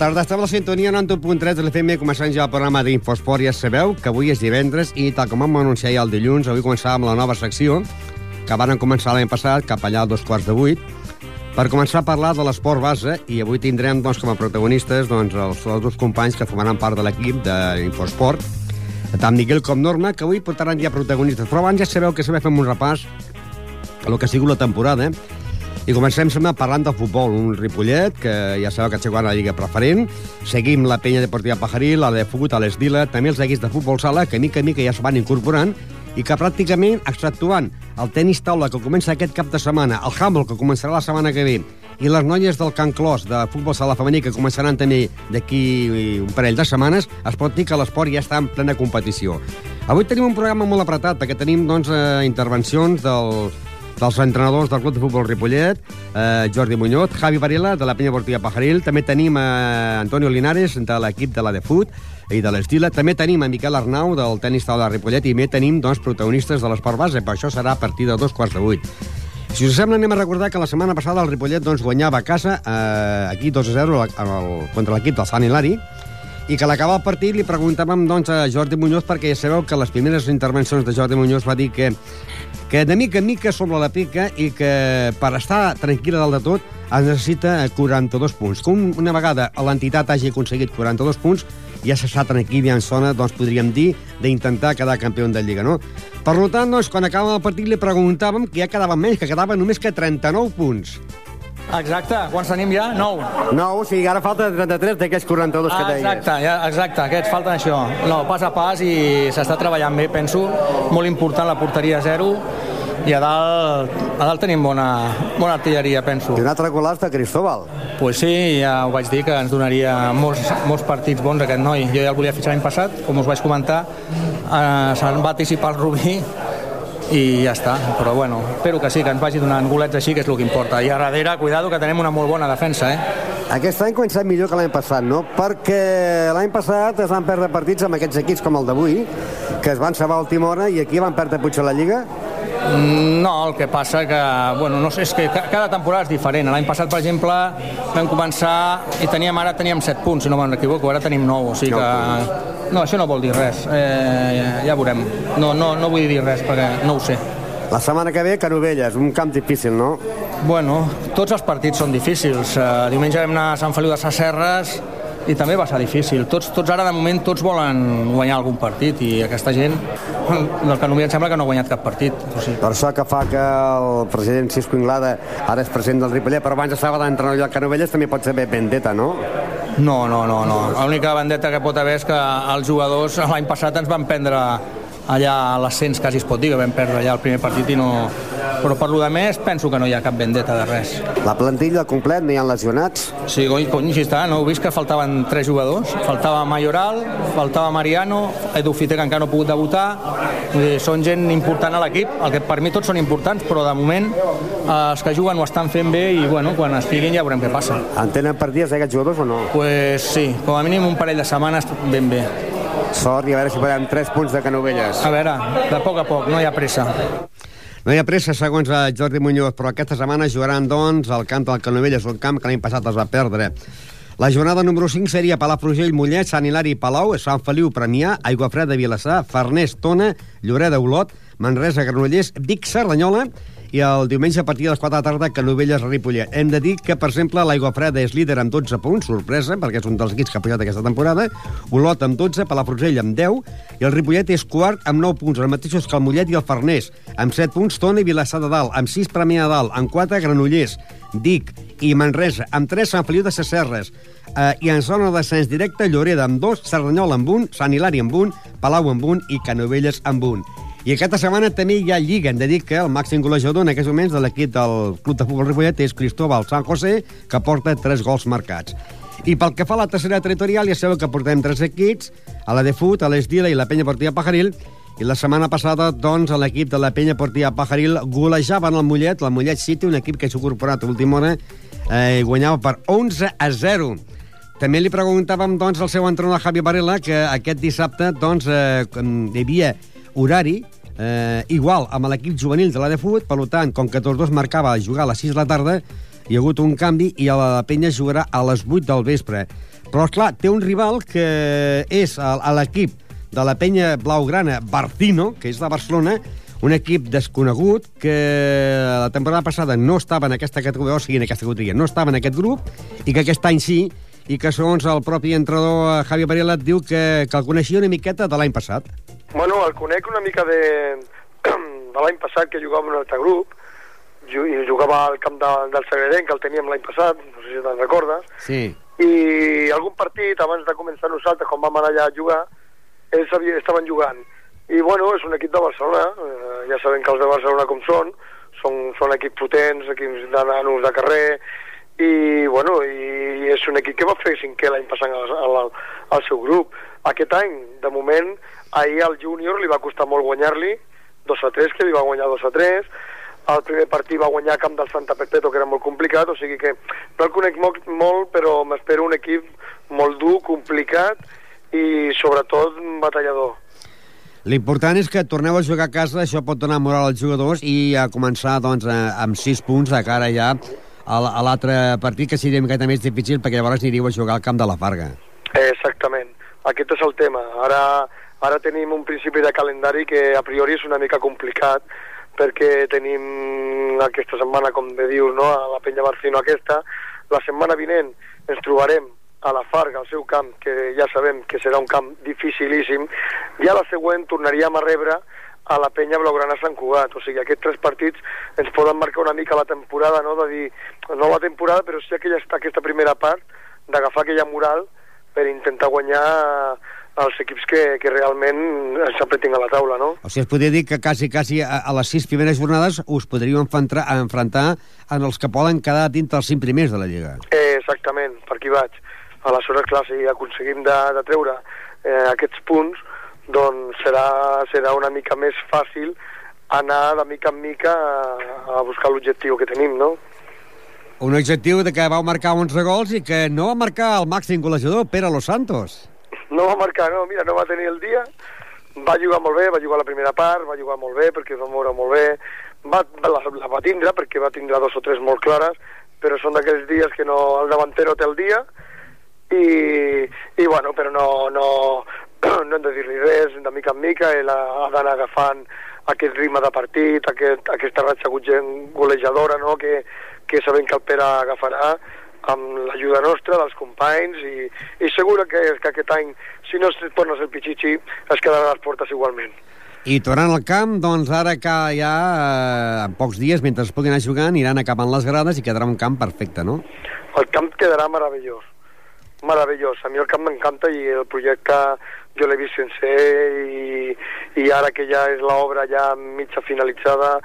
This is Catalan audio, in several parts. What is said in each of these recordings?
Tarda, estem a la sintonia 91.3 de l'FM, començant ja el programa d'Infosport. Ja sabeu que avui és divendres i, tal com vam anunciar ja el dilluns, avui començàvem la nova secció que van començar l'any passat, cap allà a dos quarts de vuit, per començar a parlar de l'esport base i avui tindrem doncs, com a protagonistes doncs, els, els dos companys que formaran part de l'equip d'Infosport, tant Miguel com Norma, que avui portaran ja protagonistes. Però abans ja sabeu que saber fem un repàs a lo que ha sigut la temporada, eh? I comencem sembla, parlant del futbol. Un Ripollet, que ja sabeu que ha jugat la Lliga Preferent. Seguim la penya deportiva Pajaril, la de Fugut, a l'Esdila, també els equips de futbol sala, que mica a mica ja es van incorporant i que pràcticament, extractuant el tenis taula que comença aquest cap de setmana, el handball que començarà la setmana que ve, i les noies del Can Clos de futbol sala femení que començaran també d'aquí un parell de setmanes, es pot dir que l'esport ja està en plena competició. Avui tenim un programa molt apretat perquè tenim doncs, eh, intervencions del, dels entrenadors del Club de Futbol Ripollet, eh, Jordi Muñoz, Javi Varela, de la penya Portilla Pajaril, també tenim eh, Antonio Linares, de l'equip de la de Fut i de l'Estila, també tenim a Miquel Arnau, del tenis de Ripollet, i també tenim doncs, protagonistes de l'esport base, per això serà a partir de dos quarts de vuit. Si us sembla, anem a recordar que la setmana passada el Ripollet doncs, guanyava a casa, eh, aquí 2 a 0 el, contra l'equip del Sant Hilari, i que a l'acabar el partit li preguntàvem doncs, a Jordi Muñoz, perquè ja sabeu que les primeres intervencions de Jordi Muñoz va dir que que de mica en mica sobre la pica i que per estar tranquil·la dalt de tot es necessita 42 punts. Com una vegada l'entitat hagi aconseguit 42 punts, ja s'està tranquil i en zona, doncs podríem dir, d'intentar quedar campió de Lliga, no? Per tant, doncs, quan acaba el partit li preguntàvem que ja quedava menys, que quedava només que 39 punts. Exacte, quants tenim ja? 9. No, o sigui, ara falta 33 d'aquests 42 que Ah, deies. exacte, ja, exacte, aquests falten això. No, pas a pas i s'està treballant bé, penso. Molt important la porteria zero i a dalt, a dalt tenim bona, bona artilleria, penso. I un altre golaç de Cristóbal. Pues sí, ja ho vaig dir, que ens donaria molts, molts partits bons aquest noi. Jo ja el volia fitxar l'any passat, com us vaig comentar, eh, se'n va anticipar el Rubí i ja està, però bueno, espero que sí, que ens vagi donant golets així, que és el que importa. I a darrere, cuidado, que tenim una molt bona defensa, eh? Aquest any començat millor que l'any passat, no? Perquè l'any passat es van perdre partits amb aquests equips com el d'avui, que es van salvar a última hora i aquí van perdre potser la Lliga. No, el que passa que, bueno, no sé, és que ca- cada temporada és diferent. L'any passat, per exemple, vam començar i teníem, ara teníem 7 punts, si no m'equivoco, ara tenim 9, o sigui que... No, això no vol dir res, eh, ja, ja veurem. No, no, no vull dir res perquè no ho sé. La setmana que ve, Canovelles, un camp difícil, no? Bueno, tots els partits són difícils. Uh, diumenge vam anar a Sant Feliu de Sasserres i també va ser difícil. Tots, tots ara, de moment, tots volen guanyar algun partit i aquesta gent, del que només em sembla que no ha guanyat cap partit. O sigui, Per això que fa que el president Cisco Inglada ara és president del Ripollet, però abans estava d'entrenador del Canovelles, també pot ser bé vendetta, no? No, no, no, no. L'única vendetta que pot haver és que els jugadors l'any passat ens van prendre allà a l'ascens, quasi es pot dir, que vam perdre allà el primer partit i no... Però per lo de més penso que no hi ha cap vendetta de res. La plantilla complet, no hi ha lesionats. Sí, cony, cony, si està, no heu vist que faltaven tres jugadors? Faltava Mayoral, faltava Mariano, Edu Fite, que encara no ha pogut debutar. Dir, són gent important a l'equip, el que per mi tots són importants, però de moment eh, els que juguen ho estan fent bé i bueno, quan estiguin ja veurem què passa. En tenen partides aquests jugadors o no? Pues sí, com a mínim un parell de setmanes ben bé. Sort i a veure si podem 3 punts de Canovelles. A veure, de poc a poc, no hi ha pressa. No hi ha pressa, segons a Jordi Muñoz, però aquesta setmana jugaran, doncs, al camp del Canovelles, un camp que l'any passat es va perdre. La jornada número 5 seria Palafrugell, Mollet, Sant Hilari, Palau, Sant Feliu, Premià, Aiguafreda, Vilassar, Farners, Tona, Lloret d'Olot, Manresa, Granollers, Vic, Cerdanyola i el diumenge a partir de les 4 de la tarda Canovelles, Ripollet. Hem de dir que, per exemple, l'Aiguafreda és líder amb 12 punts, sorpresa, perquè és un dels equips que ha pujat aquesta temporada, Olot amb 12, Palafrugell amb 10, i el Ripollet és quart amb 9 punts, els mateixos que el Mollet i el Farners, amb 7 punts, Tona i Vilassar de Dalt, amb 6 Premià de Dalt, amb 4 Granollers, Vic i Manresa, amb 3 Sant Feliu de Sasserres, eh, i en zona de descens directe Lloreda amb 2, Cerdanyola amb 1, Sant Hilari amb 1, Palau amb 1 i Canovelles amb 1. I aquesta setmana també hi ha Lliga. Hem de dir que el màxim golejador en aquests moments de l'equip del Club de Futbol Ripollet és Cristóbal San José, que porta 3 gols marcats. I pel que fa a la tercera territorial, ja sabeu que portem tres equips, a la de Fut, a l'Esdila i la Penya Portilla Pajaril, i la setmana passada, doncs, l'equip de la Penya Portilla Pajaril golejaven el Mollet, el Mollet City, un equip que s'ha incorporat a última hora, eh, guanyava per 11 a 0. També li preguntàvem doncs, al seu entrenador Javi Varela que aquest dissabte doncs, eh, hi havia horari eh, igual amb l'equip juvenil de la Fut, per tant, com que tots dos marcava jugar a les 6 de la tarda, hi ha hagut un canvi i la penya jugarà a les 8 del vespre. Però, clar, té un rival que és a, l'equip de la penya blaugrana Barcino, que és de Barcelona, un equip desconegut que la temporada passada no estava en aquesta categoria, o sigui, en aquesta categoria, no estava en aquest grup, i que aquest any sí, i que segons el propi entrenador eh, Javi Varela diu que, que el coneixia una miqueta de l'any passat. Bueno, el conec una mica de, de l'any passat, que jugava en un altre grup, i jugava al camp de, del Sagredent, que el teníem l'any passat, no sé si te'n recordes, sí. i algun partit, abans de començar nosaltres, quan vam anar allà a jugar, ells havia, estaven jugant, i bueno, és un equip de Barcelona, eh, ja sabem que els de Barcelona com són, són, són equips potents, equips de nanos de carrer, i bueno, i és un equip que va fer cinquè l'any passant al, al, al seu grup. Aquest any, de moment, ahir al júnior li va costar molt guanyar-li, 2 a 3, que li va guanyar 2 a 3, el primer partit va guanyar a camp del Santa Perpeto, que era molt complicat, o sigui que no el conec molt, molt però m'espero un equip molt dur, complicat i sobretot batallador. L'important és que torneu a jugar a casa, això pot donar moral als jugadors i a començar doncs, amb 6 punts de cara ja a l'altre partit, que seria una mica més difícil perquè llavors aniríeu a jugar al camp de la Farga. Exactament, aquest és el tema. Ara, ara tenim un principi de calendari que a priori és una mica complicat perquè tenim aquesta setmana, com bé dius, no? a la Penya Barcino aquesta, la setmana vinent ens trobarem a la Farga, al seu camp, que ja sabem que serà un camp dificilíssim, i a la següent tornaríem a rebre a la penya Blaugrana Sant Cugat. O sigui, aquests tres partits ens poden marcar una mica la temporada, no?, de dir, no la temporada, però sí aquella, aquesta primera part, d'agafar aquella moral per intentar guanyar els equips que, que realment s'apretin a la taula, no? O sigui, es podria dir que quasi, quasi a, a les sis primeres jornades us podríeu enfrontar, enfrontar en els que poden quedar dintre els cinc primers de la Lliga. Eh, exactament, per aquí vaig aleshores, clar, si aconseguim de, de treure eh, aquests punts, doncs serà, serà una mica més fàcil anar de mica en mica a, a buscar l'objectiu que tenim, no? Un objectiu de que vau marcar 11 gols i que no va marcar el màxim golejador, Pere Los Santos. No va marcar, no, mira, no va tenir el dia, va jugar molt bé, va jugar la primera part, va jugar molt bé perquè va moure molt bé, va, la, la va tindre perquè va tindre dos o tres molt clares, però són d'aquells dies que no, el davantero té el dia, i, i bueno, però no, no, no hem de dir-li res, de mica en mica, ell ha d'anar agafant aquest ritme de partit, aquest, aquesta ratxa golejadora no? que, que sabem que el Pere agafarà amb l'ajuda nostra, dels companys, i, i segur que, que aquest any, si no es torna a ser Pichichi, es quedaran les portes igualment. I tornant al camp, doncs ara que ja eh, en pocs dies, mentre es puguin anar jugant, aniran acabant les grades i quedarà un camp perfecte, no? El camp quedarà meravellós meravellós. A mi el camp m'encanta i el projecte jo l'he vist sencer i, i ara que ja és l'obra ja mitja finalitzada,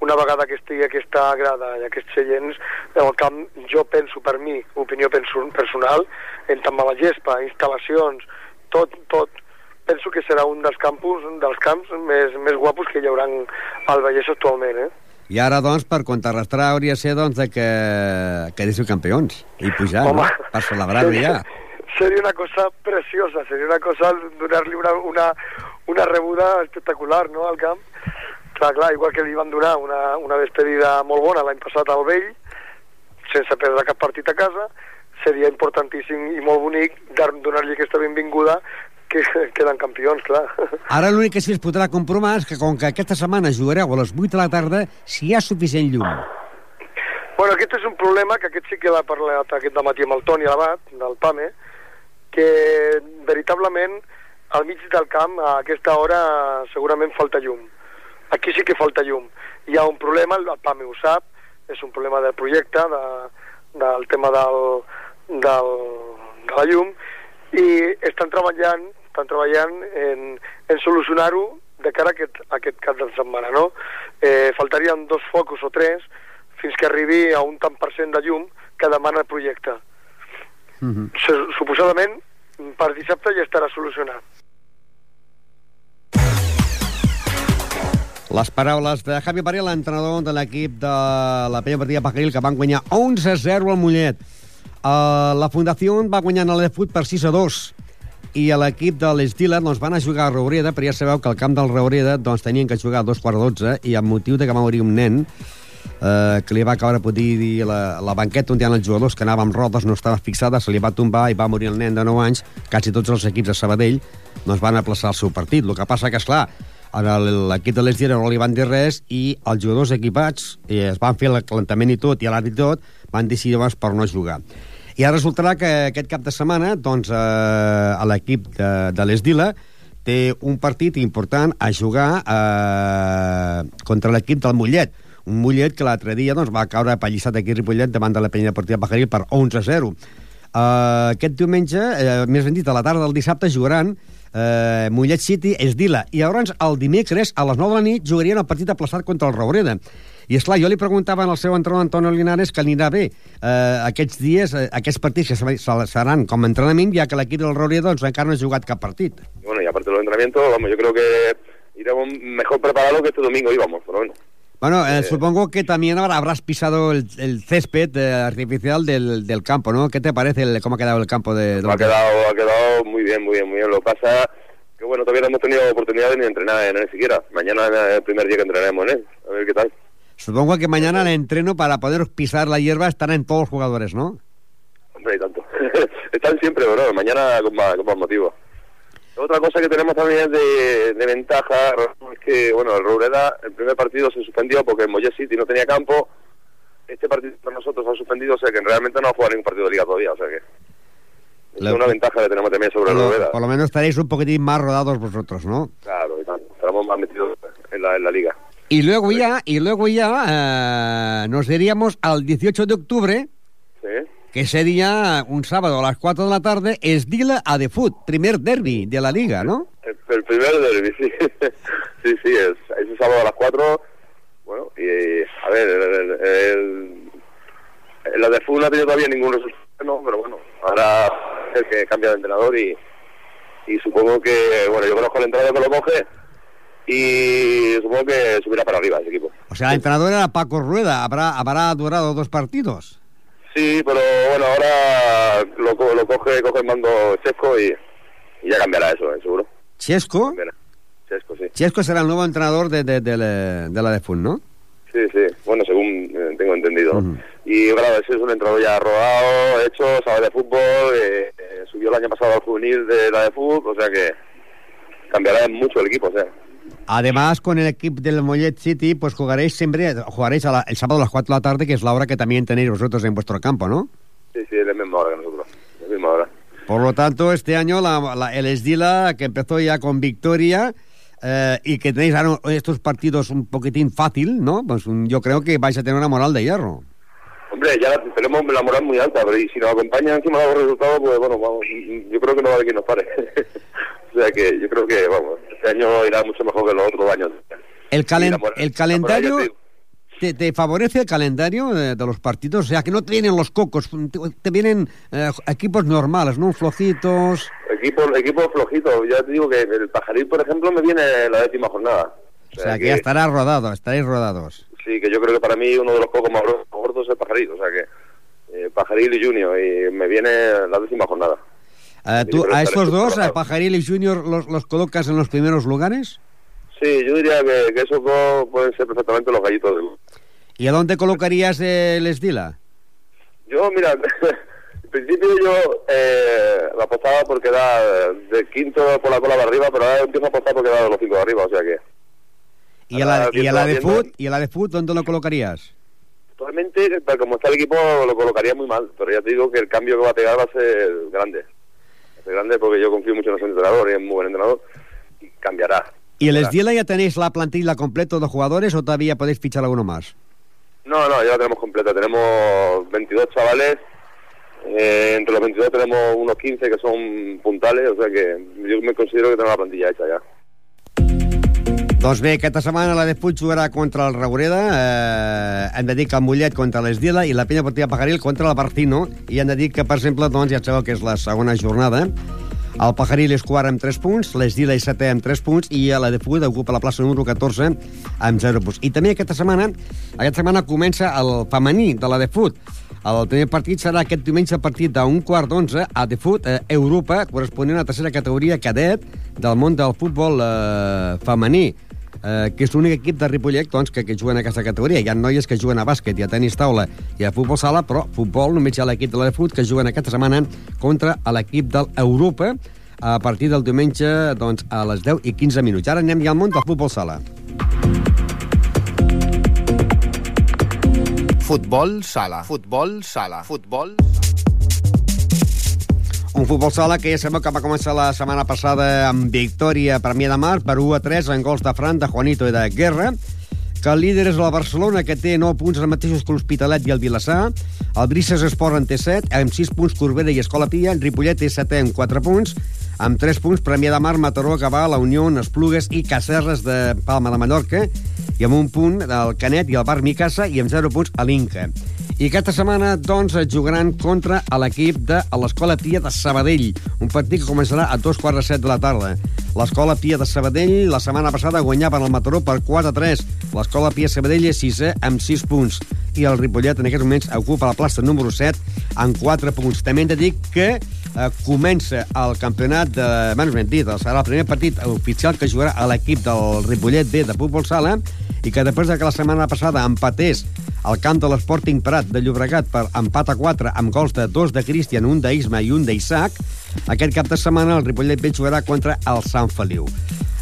una vegada que estigui aquesta grada i aquests seients, el camp, jo penso per mi, opinió personal, en tant la gespa, instal·lacions, tot, tot, penso que serà un dels campus, dels camps més, més guapos que hi haurà al Vallès actualment, eh? I ara, doncs, per contrarrestar hauria de ser doncs, de que quedéssiu campions i pujar, Home, no? per celebrar-ho ja. Seria una cosa preciosa, seria una cosa donar-li una, una, una rebuda espectacular no, al camp. Clar, clar, igual que li van donar una, una despedida molt bona l'any passat al vell, sense perdre cap partit a casa, seria importantíssim i molt bonic donar-li aquesta benvinguda que queden campions, clar. Ara l'únic que sí es podrà comprovar és que com que aquesta setmana jugareu a les 8 de la tarda, si hi ha suficient llum. Bueno, aquest és un problema que aquest sí que l'ha parlat aquest matí amb el Toni Abat, del PAME, que veritablement al mig del camp a aquesta hora segurament falta llum. Aquí sí que falta llum. Hi ha un problema, el PAME ho sap, és un problema del projecte, de, del tema del, del, de la llum, i estan treballant estan treballant en, en solucionar-ho de cara a aquest, a aquest cap de setmana, no? Eh, faltarien dos focus o tres fins que arribi a un tant per cent de llum que demana el projecte. Mhm. -huh. Suposadament, per dissabte ja estarà solucionat. Les paraules de Javi Parell, l'entrenador de l'equip de la Penya Partida Pajaril, que van guanyar 11-0 al Mollet. Uh, la Fundació va guanyar a l'Efut per 6 a 2 i a l'equip de l'Estila doncs, van a jugar a Raureda, però ja sabeu que al camp del Raureda doncs, tenien que jugar a dos quarts dotze i amb motiu de que va morir un nen eh, que li va caure, pot dir, la, la banqueta on hi els jugadors que anava amb rodes, no estava fixada, se li va tombar i va morir el nen de 9 anys. Quasi tots els equips de Sabadell doncs van aplaçar el seu partit. El que passa que, és clar, l'equip de l'Esdira no li van dir res i els jugadors equipats i es van fer l'aclantament i tot, i a l'àrbit tot, van decidir llavors per no jugar. I ara resultarà que aquest cap de setmana doncs, eh, l'equip de, de l'Esdila té un partit important a jugar eh, contra l'equip del Mollet. Un Mollet que l'altre dia doncs, va caure pallissat aquí a Ripollet davant de la penya deportiva Pajaril per 11-0. Uh, aquest diumenge, uh, més ben dit, a la tarda del dissabte, jugaran uh, Mollet City, Esdila. I llavors, el dimecres, a les 9 de la nit, jugarien el partit aplaçat contra el Raureda. I, és clar, jo li preguntava al seu entrenador Antonio Linares que anirà bé eh, aquests dies, eh, aquests partits que seran com a entrenament, ja que l'equip del Raureda doncs, encara no ha jugat cap partit. Bueno, y aparte de los entrenamientos, vamos, yo creo que iremos mejor preparados que este domingo íbamos, pero bueno. Bueno, eh, supongo que también habrás pisado el, el césped eh, artificial del, del, campo, ¿no? ¿Qué te parece el, cómo ha quedado el campo de, de ha quedado Ha quedado muy bien, muy bien, muy bien. Lo pasa que, bueno, todavía no hemos tenido oportunidad de ni entrenar en él siquiera. Mañana es el primer día que entrenaremos en él. A ver qué tal. Supongo que mañana el entreno para poder pisar la hierba estarán todos los jugadores, ¿no? Hombre, y tanto. Están siempre, bro. Mañana con más, con más motivo. Otra cosa que tenemos también de, de ventaja es que, bueno, el Roureda, el primer partido se suspendió porque el Mollet City no tenía campo. Este partido para nosotros ha suspendido, o sea que realmente no ha jugado ningún partido de liga todavía, o sea que... Es una ventaja que tenemos también sobre el Roureda. Por lo menos estaréis un poquitín más rodados vosotros, ¿no? Claro. Estaremos más metidos en la, en la liga. Y luego ya, y luego ya eh, nos iríamos al 18 de octubre, Sí. Que sería un sábado a las 4 de la tarde, Esdila a de Foot, primer derby de la liga, ¿no? El, el primer derby, sí. sí, sí, es, ese sábado a las 4. Bueno, y a ver, el, el, el, el- la no ha tenido todavía ningún resultado, ¿no? pero bueno, ahora es que cambia de entrenador y, y supongo que, bueno, yo conozco al entrenador que lo coge y supongo que subirá para arriba ese equipo. O sea, el entrenador era Paco Rueda, habrá, habrá durado dos partidos. Sí, pero bueno, ahora lo, lo coge, coge el mando Chesco y, y ya cambiará eso, ¿eh? seguro. Chesco. Chesco, sí. Chesco será el nuevo entrenador de, de, de la, de la ¿no? Sí, sí, bueno, según eh, tengo entendido. Y claro, ese es un entrenador ya rodado, hecho, sabe de fútbol, eh, eh, subió el año pasado al juvenil de la de fútbol, o sea que cambiará mucho el equipo, o sea. Además, con el equipo del Mollet City, pues jugaréis siempre, jugaréis a la- el sábado a las 4 de la tarde, que es la hora que también tenéis vosotros en vuestro campo, ¿no? Sí, sí, es la misma hora que nosotros, la misma hora. Por lo tanto, este año la, la- el Esdila, que empezó ya con victoria, eh, y que tenéis ahora estos partidos un poquitín fácil, ¿no? Pues un- yo creo que vais a tener una moral de hierro. Hombre, ya tenemos la moral muy alta, pero y si nos acompaña encima de los resultados, pues bueno, vamos, yo creo que no va a haber quien nos pare. o sea que yo creo que, vamos, este año irá mucho mejor que los otros años. El, calen- el calendario... te. ¿Te, favorece el calendario de, de los partidos? O sea, que no te vienen los cocos, te, te vienen eh, equipos normales, ¿no? Flojitos. Equipo, equipo flojito, ya te digo que el Pajaril, por ejemplo, me viene la décima jornada. O sea, que ya estará rodado, estaréis rodados. Sí, que yo creo que para mí uno de los pocos más gor- gordos es el Pajaril, o sea que eh, Pajaril y Junior, y me viene la décima jornada. Eh, ¿Tú a estos dos, a. Pajaril y Junior, los, los colocas en los primeros lugares? Sí, yo diría que, que esos dos pueden ser perfectamente los gallitos del... ¿Y a dónde colocarías el Esdila? Yo, mira, en principio yo eh, la apostaba por quedar de quinto por la cola de arriba, pero ahora empiezo a apostar por quedar de los cinco de arriba, o sea que ¿Y a la, y a la de Foot? ¿Y a la de Foot dónde lo colocarías? actualmente, tal como está el equipo, lo colocaría muy mal, pero ya te digo que el cambio que va a pegar va a ser grande. Grande porque yo confío mucho en ese entrenador y es muy buen entrenador y cambiará. ¿Y el. Esdila ya tenéis la plantilla completa de jugadores o todavía podéis fichar alguno más? No, no, ya la tenemos completa. Tenemos 22 chavales. eh, entre los 22 tenemos unos 15 que son puntales, o sea que yo me considero que tengo la plantilla hecha ya. Doncs bé, aquesta setmana la Puig jugarà contra el Raureda, eh, hem de dir que el Mollet contra l'Esdila i la Penya Portiva Pajaril contra el Barcino, i hem de dir que, per exemple, doncs, ja sabeu que és la segona jornada, el Pajaril és quart amb 3 punts, l'Esdila és setè amb 3 punts i la de Puig ocupa la plaça número 14 amb 0 punts. I també aquesta setmana, aquesta setmana comença el femení de la de Foot. El primer partit serà aquest diumenge a partir d'un quart d'onze a The Foot eh, Europa, corresponent a la tercera categoria cadet del món del futbol eh, femení. Eh, que és l'únic equip de Ripollet doncs, que, que juga en aquesta categoria. Hi ha noies que juguen a bàsquet i a tenis taula i a futbol sala, però futbol només hi ha l'equip de l'Efut que juguen aquesta setmana contra l'equip de l'Europa a partir del diumenge doncs, a les 10 i 15 minuts. Ara anem ja al món del futbol sala. Futbol sala. Futbol sala. Futbol un futbol sala que ja sabeu que va començar la setmana passada amb victòria per Mia de Mar per 1 a 3 en gols de Fran, de Juanito i de Guerra que el líder és la Barcelona, que té 9 punts els mateixos que l'Hospitalet i el Vilassar. El Brises Esport en té 7, amb 6 punts Corbera i Escola Pia. Ripollet té 7 amb 4 punts. Amb 3 punts Premià de Mar, Mataró, Gavà, La Unió, Esplugues i Cacerres de Palma de Mallorca. I amb un punt del Canet i el Bar Micasa i amb 0 punts a l'Inca. I aquesta setmana, doncs, jugaran contra l'equip de l'Escola Pia de Sabadell, un partit que començarà a dos quarts de set de la tarda. L'Escola Pia de Sabadell la setmana passada guanyava el Mataró per 4 a 3. L'Escola Pia Sabadell és sisè amb 6 punts i el Ripollet en aquests moments ocupa la plaça número 7 amb 4 punts. També hem de dir que eh, comença el campionat de... Bueno, ben dit, serà el primer partit oficial que jugarà a l'equip del Ripollet B de futbol sala i que després de que la setmana passada empatés al camp de l'Sporting Prat de Llobregat per empat a 4 amb gols de dos de Cristian, un d'Isma i un d'Isaac. Aquest cap de setmana el Ripollet B jugarà contra el Sant Feliu.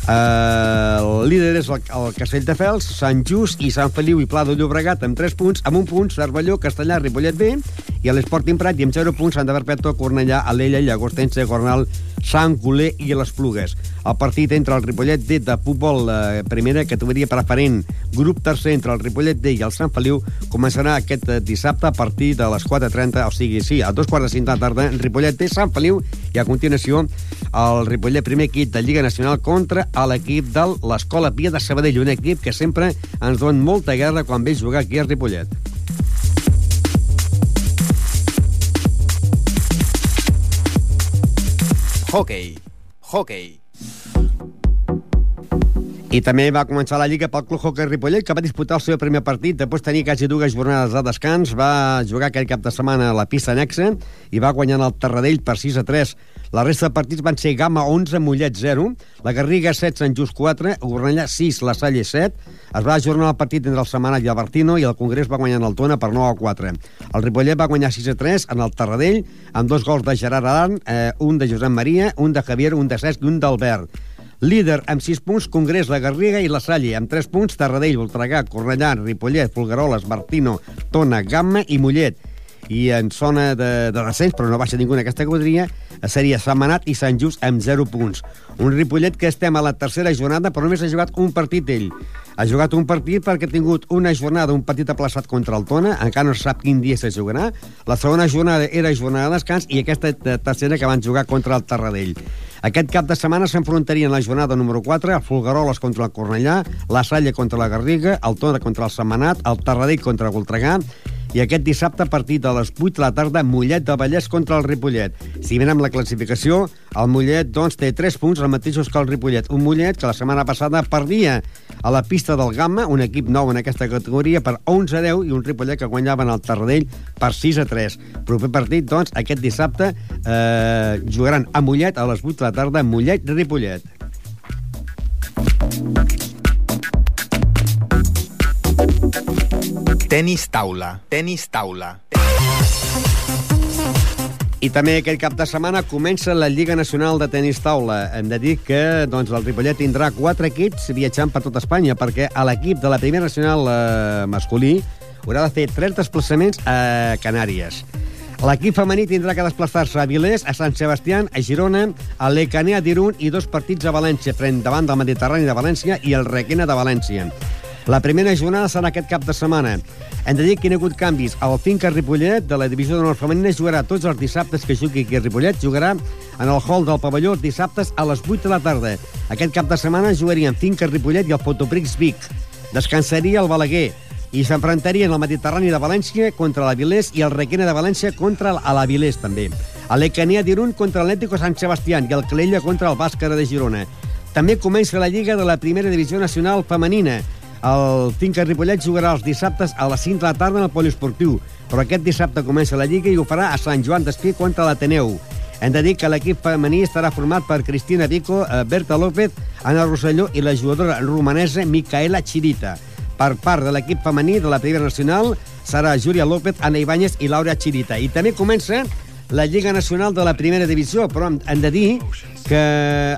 El líder és el, el Castelldefels, Sant Just i Sant Feliu i Pla de Llobregat amb 3 punts, amb un punt Cervelló, Castellà, Ripollet B. I l'Esporting Prat i amb 0 punts Sant de Perpètua, Cornellà, Alella, Llagostense, Gornal, Sant Coler i les Plugues. El partit entre el Ripollet D de futbol eh, primera categoria preferent, grup tercer entre el Ripollet D i el Sant Feliu, començarà aquest eh, dissabte a partir de les 4.30, o sigui, sí, a dos quarts de cinc de la tarda, Ripollet D, Sant Feliu, i a continuació el Ripollet primer equip de Lliga Nacional contra l'equip de l'Escola Pia de Sabadell, un equip que sempre ens dona molta guerra quan ve jugar aquí a Ripollet. Hockey. Hockey. I també va començar la Lliga pel Club Hockey Ripollet, que va disputar el seu primer partit, després tenir quasi dues jornades de descans, va jugar aquell cap de setmana a la pista anexa i va guanyar el Terradell per 6 a 3. La resta de partits van ser Gama 11, Mollet 0, la Garriga 7, Sant Just 4, Gornellà 6, la Salle 7. Es va ajornar el partit entre el Setmanat i el Bertino i el Congrés va guanyar en el Tona per 9 a 4. El Ripollet va guanyar 6 a 3 en el Terradell amb dos gols de Gerard Aran, eh, un de Josep Maria, un de Javier, un de Cesc i un d'Albert. Líder amb 6 punts, Congrés, la Garriga i la Salle. Amb 3 punts, Tarradell, Voltregà, Cornellà, Ripollet, Folgueroles, Martino, Tona, Gamma i Mollet. I en zona de, de descens, però no baixa ningú en aquesta categoria, seria Sant Manat i Sant Just amb 0 punts. Un Ripollet que estem a la tercera jornada, però només ha jugat un partit ell. Ha jugat un partit perquè ha tingut una jornada, un partit aplaçat contra el Tona, encara no sap quin dia se jugarà. La segona jornada era jornada de descans i aquesta tercera que van jugar contra el Tarradell. Aquest cap de setmana s'enfrontarien la jornada número 4, el Folgueroles contra el Cornellà, la Salle contra la Garriga, el Tona contra el Setmanat, el Tarradell contra el Voltregà, i aquest dissabte a partir de les 8 de la tarda Mollet de Vallès contra el Ripollet. Si mirem la classificació, el Mollet doncs, té 3 punts, els mateixos que el Ripollet. Un Mollet que la setmana passada perdia a la pista del Gamma, un equip nou en aquesta categoria, per 11 a 10, i un Ripollet que guanyava en el Tarradell per 6 a 3. Proper partit, doncs, aquest dissabte eh, jugaran a Mollet a les 8 de la tarda, Mollet-Ripollet. Tenis taula. Tenis taula. I també aquest cap de setmana comença la Lliga Nacional de Tenis Taula. Hem de dir que doncs, el Ripollet tindrà quatre equips viatjant per tot Espanya, perquè a l'equip de la Primera Nacional eh, masculí haurà de fer tres desplaçaments a Canàries. L'equip femení tindrà que desplaçar-se a Vilés, a Sant Sebastià, a Girona, a l'Ecanea d'Irun i dos partits a València, front davant del Mediterrani de València i el Requena de València. La primera jornada serà aquest cap de setmana. Hem de dir que hi ha hagut canvis. El Finca Ripollet, de la divisió d'honor femenina, jugarà tots els dissabtes que jugui aquí a Ripollet. Jugarà en el hall del pavelló dissabtes a les 8 de la tarda. Aquest cap de setmana jugarien Finca Ripollet i el Fotoprix Vic. Descansaria el Balaguer i s'enfrontarien el Mediterrani de València contra l'Avilés i el Requena de València contra l'Avilés, també. L'Ecanea d'Irun contra l'Atlético Sant Sebastián i el Calella contra el Bàscara de Girona. També comença la Lliga de la Primera Divisió Nacional Femenina. El Finca Ripollet jugarà els dissabtes a les 5 de la tarda en el poliesportiu, però aquest dissabte comença la Lliga i ho farà a Sant Joan d'Espí contra l'Ateneu. Hem de dir que l'equip femení estarà format per Cristina Vico, eh, Berta López, Anna Rosselló i la jugadora romanesa Micaela Chirita. Per part de l'equip femení de la Primera Nacional serà Júlia López, Ana Ibáñez i Laura Chirita. I també comença la Lliga Nacional de la Primera Divisió, però hem, de dir que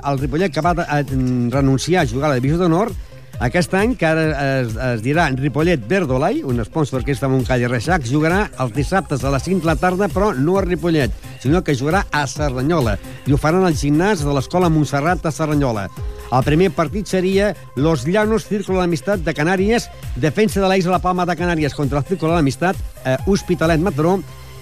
el Ripollet que va a, renunciar a jugar a la Divisió d'Honor aquest any, que ara es, es dirà Ripollet Verdolai, un sponsor de Montcall i Reixac, jugarà els dissabtes a les 5 de la tarda, però no a Ripollet, sinó que jugarà a Cerdanyola, i ho faran al gimnàs de l'Escola Montserrat de Cerdanyola. El primer partit seria Los Llanos Círculo de l'Amistat de Canàries, defensa de l'Eix de la Palma de Canàries contra el Círculo de l'Amistat, eh, Hospitalet Mataró,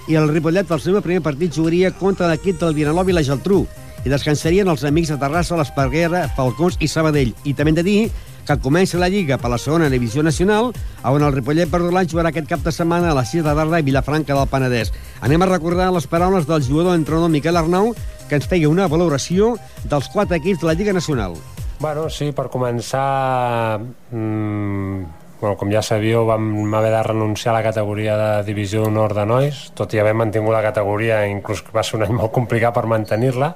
i el Ripollet, el seu primer partit, jugaria contra l'equip del Vinalop i la Geltrú, i descansarien els amics de Terrassa, l'Esparguera, Falcons i Sabadell. I també hem de dir que comença la Lliga per la segona divisió nacional, on el Ripollet Verdolant jugarà aquest cap de setmana a les 6 de tarda a Vilafranca del Penedès. Anem a recordar les paraules del jugador entrenador Miquel Arnau, que ens feia una valoració dels quatre equips de la Lliga Nacional. Bueno, sí, per començar, mmm, bueno, com ja sabíeu, vam haver de renunciar a la categoria de divisió d'honor de nois, tot i haver mantingut la categoria, inclús va ser un any molt complicat per mantenir-la,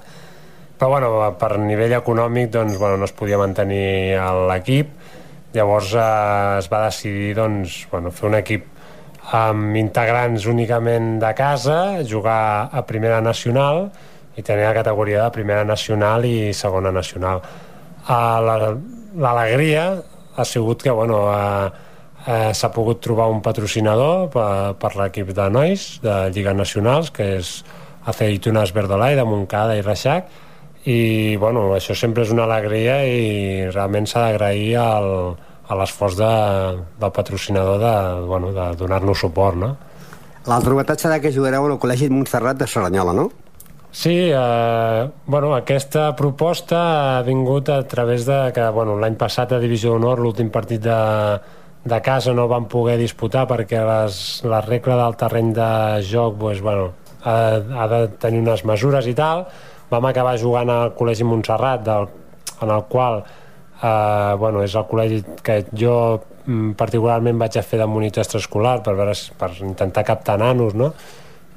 però bueno, per nivell econòmic doncs, bueno, no es podia mantenir l'equip llavors eh, es va decidir doncs, bueno, fer un equip amb integrants únicament de casa, jugar a primera nacional i tenir la categoria de primera nacional i segona nacional. Uh, L'alegria ha sigut que bueno, uh, uh, s'ha pogut trobar un patrocinador per, per l'equip de nois de Lliga Nacionals, que és Aceitunas Verdolai, de Montcada i Reixac, i bueno, això sempre és una alegria i realment s'ha d'agrair al, a l'esforç de, del patrocinador de, bueno, de donar-nos suport, no? L'altra novetat serà que jugareu al Col·legi Montserrat de Serranyola, no? Sí, eh, bueno, aquesta proposta ha vingut a través de que bueno, l'any passat a Divisió d'Honor l'últim partit de, de casa no van poder disputar perquè les, la regla del terreny de joc pues, bueno, ha, ha de tenir unes mesures i tal, vam acabar jugant al Col·legi Montserrat, del, en el qual eh, bueno, és el col·legi que jo mm, particularment vaig a fer de monitor extraescolar per, veure, per intentar captar nanos, no?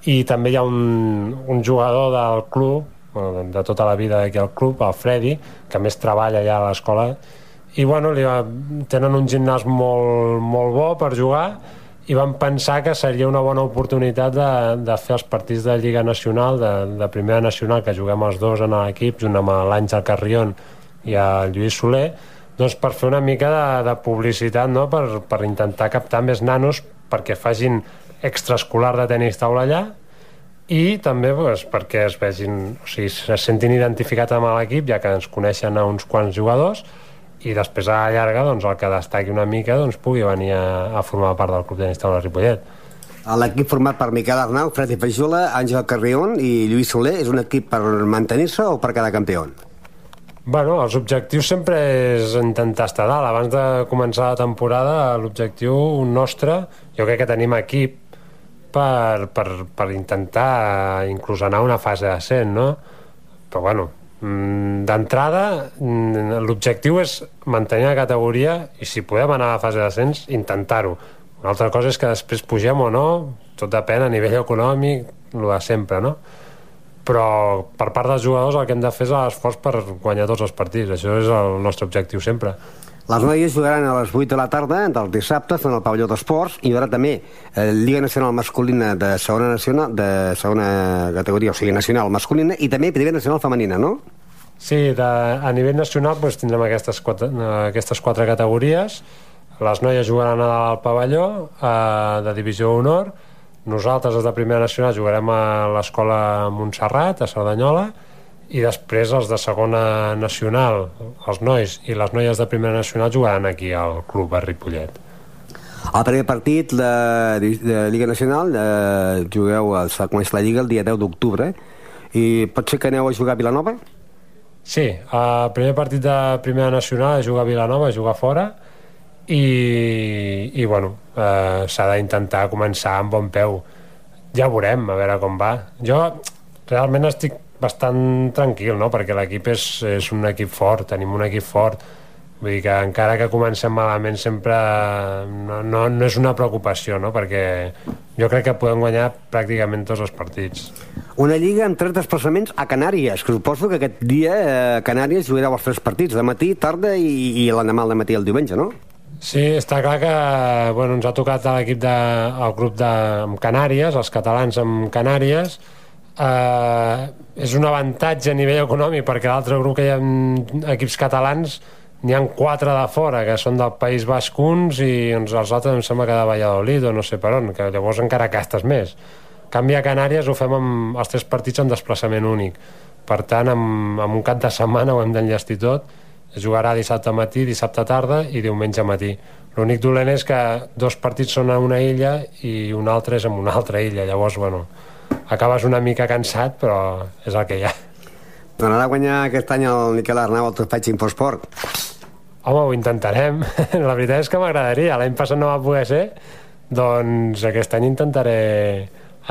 I també hi ha un, un jugador del club, bueno, de tota la vida d'aquí al club, el Freddy, que més treballa allà a l'escola, i bueno, li va, tenen un gimnàs molt, molt bo per jugar, i vam pensar que seria una bona oportunitat de, de fer els partits de Lliga Nacional, de, de Primera Nacional, que juguem els dos en l'equip, junt amb l'Àngel Carrion i el Lluís Soler, doncs per fer una mica de, de publicitat, no? per, per intentar captar més nanos perquè facin extraescolar de tenis taula allà i també doncs, perquè es vegin, o sigui, se sentin identificats amb l'equip, ja que ens coneixen a uns quants jugadors, i després a la llarga doncs, el que destaqui una mica doncs, pugui venir a, a formar part del Club de Taula Ripollet. L'equip format per Miquel Arnau, Fred Feixola, Àngel Carrion i Lluís Soler és un equip per mantenir-se o per cada campió? Bueno, els objectius sempre és intentar estar dalt. Abans de començar la temporada, l'objectiu nostre, jo crec que tenim equip per, per, per intentar inclús anar a una fase ascent, no? Però bueno, d'entrada mm, l'objectiu és mantenir la categoria i si podem anar a la fase d'ascens intentar-ho. Una altra cosa és que després pugem o no tot depèn a nivell econòmic el de sempre no? però per part dels jugadors el que hem de fer és l'esforç per guanyar tots els partits. Això és el nostre objectiu sempre les noies jugaran a les 8 de la tarda del dissabte en el pavelló d'esports i hi haurà també eh, Lliga Nacional Masculina de segona nacional de segona categoria, o sigui, nacional masculina i també Primera Nacional Femenina, no? Sí, de, a nivell nacional doncs, tindrem aquestes quatre, aquestes quatre categories. Les noies jugaran al pavelló eh, de divisió honor. Nosaltres, els de Primera Nacional, jugarem a l'Escola Montserrat, a Cerdanyola, i després els de segona nacional, els nois i les noies de primera nacional jugaran aquí al club a Ripollet. El primer partit de, de Lliga Nacional eh, jugueu, s'ha començat la Lliga el dia 10 d'octubre i pot ser que aneu a jugar a Vilanova? Sí, el primer partit de primera nacional és jugar a Vilanova, jugar fora i, i bueno, eh, s'ha d'intentar començar amb bon peu ja veurem, a veure com va jo realment estic bastant tranquil, no? perquè l'equip és, és un equip fort, tenim un equip fort. Vull dir que encara que comencem malament sempre no, no, no és una preocupació, no? perquè jo crec que podem guanyar pràcticament tots els partits. Una lliga amb tres desplaçaments a Canàries, que suposo que aquest dia eh, Canàries jugareu els tres partits, de matí, tarda i, i l'endemà al matí el diumenge, no? Sí, està clar que bueno, ens ha tocat l'equip de, el grup de amb Canàries, els catalans amb Canàries, eh, és un avantatge a nivell econòmic perquè l'altre grup que hi ha equips catalans n'hi han quatre de fora que són del País Basc uns i doncs, els altres em sembla que de Valladolid o no sé per on, que llavors encara castes més. Canvi a Canàries ho fem amb els tres partits en desplaçament únic. Per tant amb, amb un cap de setmana ho hem d'enllestir tot. Es jugarà dissabte matí, dissabte tarda i diumenge matí. L'únic dolent és que dos partits són a una illa i un altre és en una altra illa. Llavors bueno, acabes una mica cansat però és el que hi ha Tornarà a guanyar aquest any el Miquel Arnau al Trofeig Infosport Home, ho intentarem. La veritat és que m'agradaria. L'any passat no va poder ser, doncs aquest any intentaré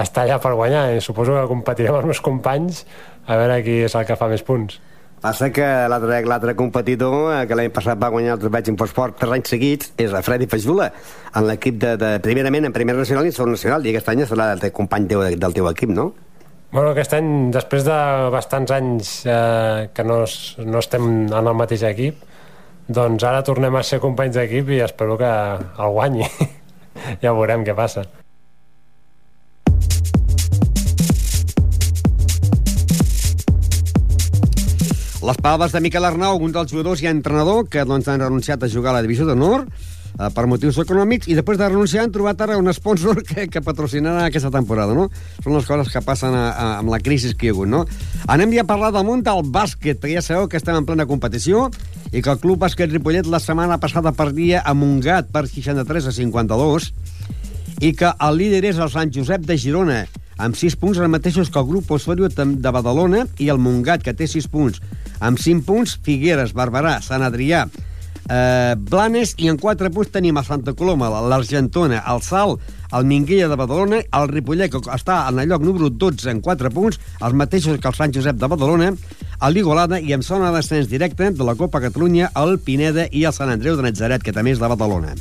estar allà per guanyar. I suposo que competirem amb els meus companys a veure qui és el que fa més punts. Passa que l'altre competidor eh, que l'any passat va guanyar el Trofeig Infosport tres anys seguits és el Freddy Fajula en l'equip de, de, primerament en primera nacional i en segon nacional i aquest any serà el company teu, del teu equip, no? Bueno, aquest any, després de bastants anys eh, que no, no estem en el mateix equip, doncs ara tornem a ser companys d'equip i espero que el guanyi. ja veurem què passa. Les paraules de Miquel Arnau, un dels jugadors i entrenador que doncs, han renunciat a jugar a la divisió d'honor eh, per motius econòmics i després de renunciar han trobat ara un sponsor que, que patrocinarà aquesta temporada, no? Són les coses que passen a, a, amb la crisi que hi ha hagut, no? Anem ja a parlar del món del bàsquet, perquè ja sabeu que estem en plena competició i que el Club Bàsquet Ripollet la setmana passada perdia a Montgat per 63 a 52 i que el líder és el Sant Josep de Girona amb 6 punts, els mateixos que el grup Osorio de Badalona i el Montgat, que té 6 punts. Amb 5 punts, Figueres, Barberà, Sant Adrià, eh, Blanes, i en 4 punts tenim a Santa Coloma, l'Argentona, el Sal, el Minguella de Badalona, el Ripollet, que està en el lloc número 12 en 4 punts, els mateixos que el Sant Josep de Badalona, el Ligolada i en zona d'ascens directe de la Copa Catalunya, el Pineda i el Sant Andreu de Natzaret, que també és de Badalona.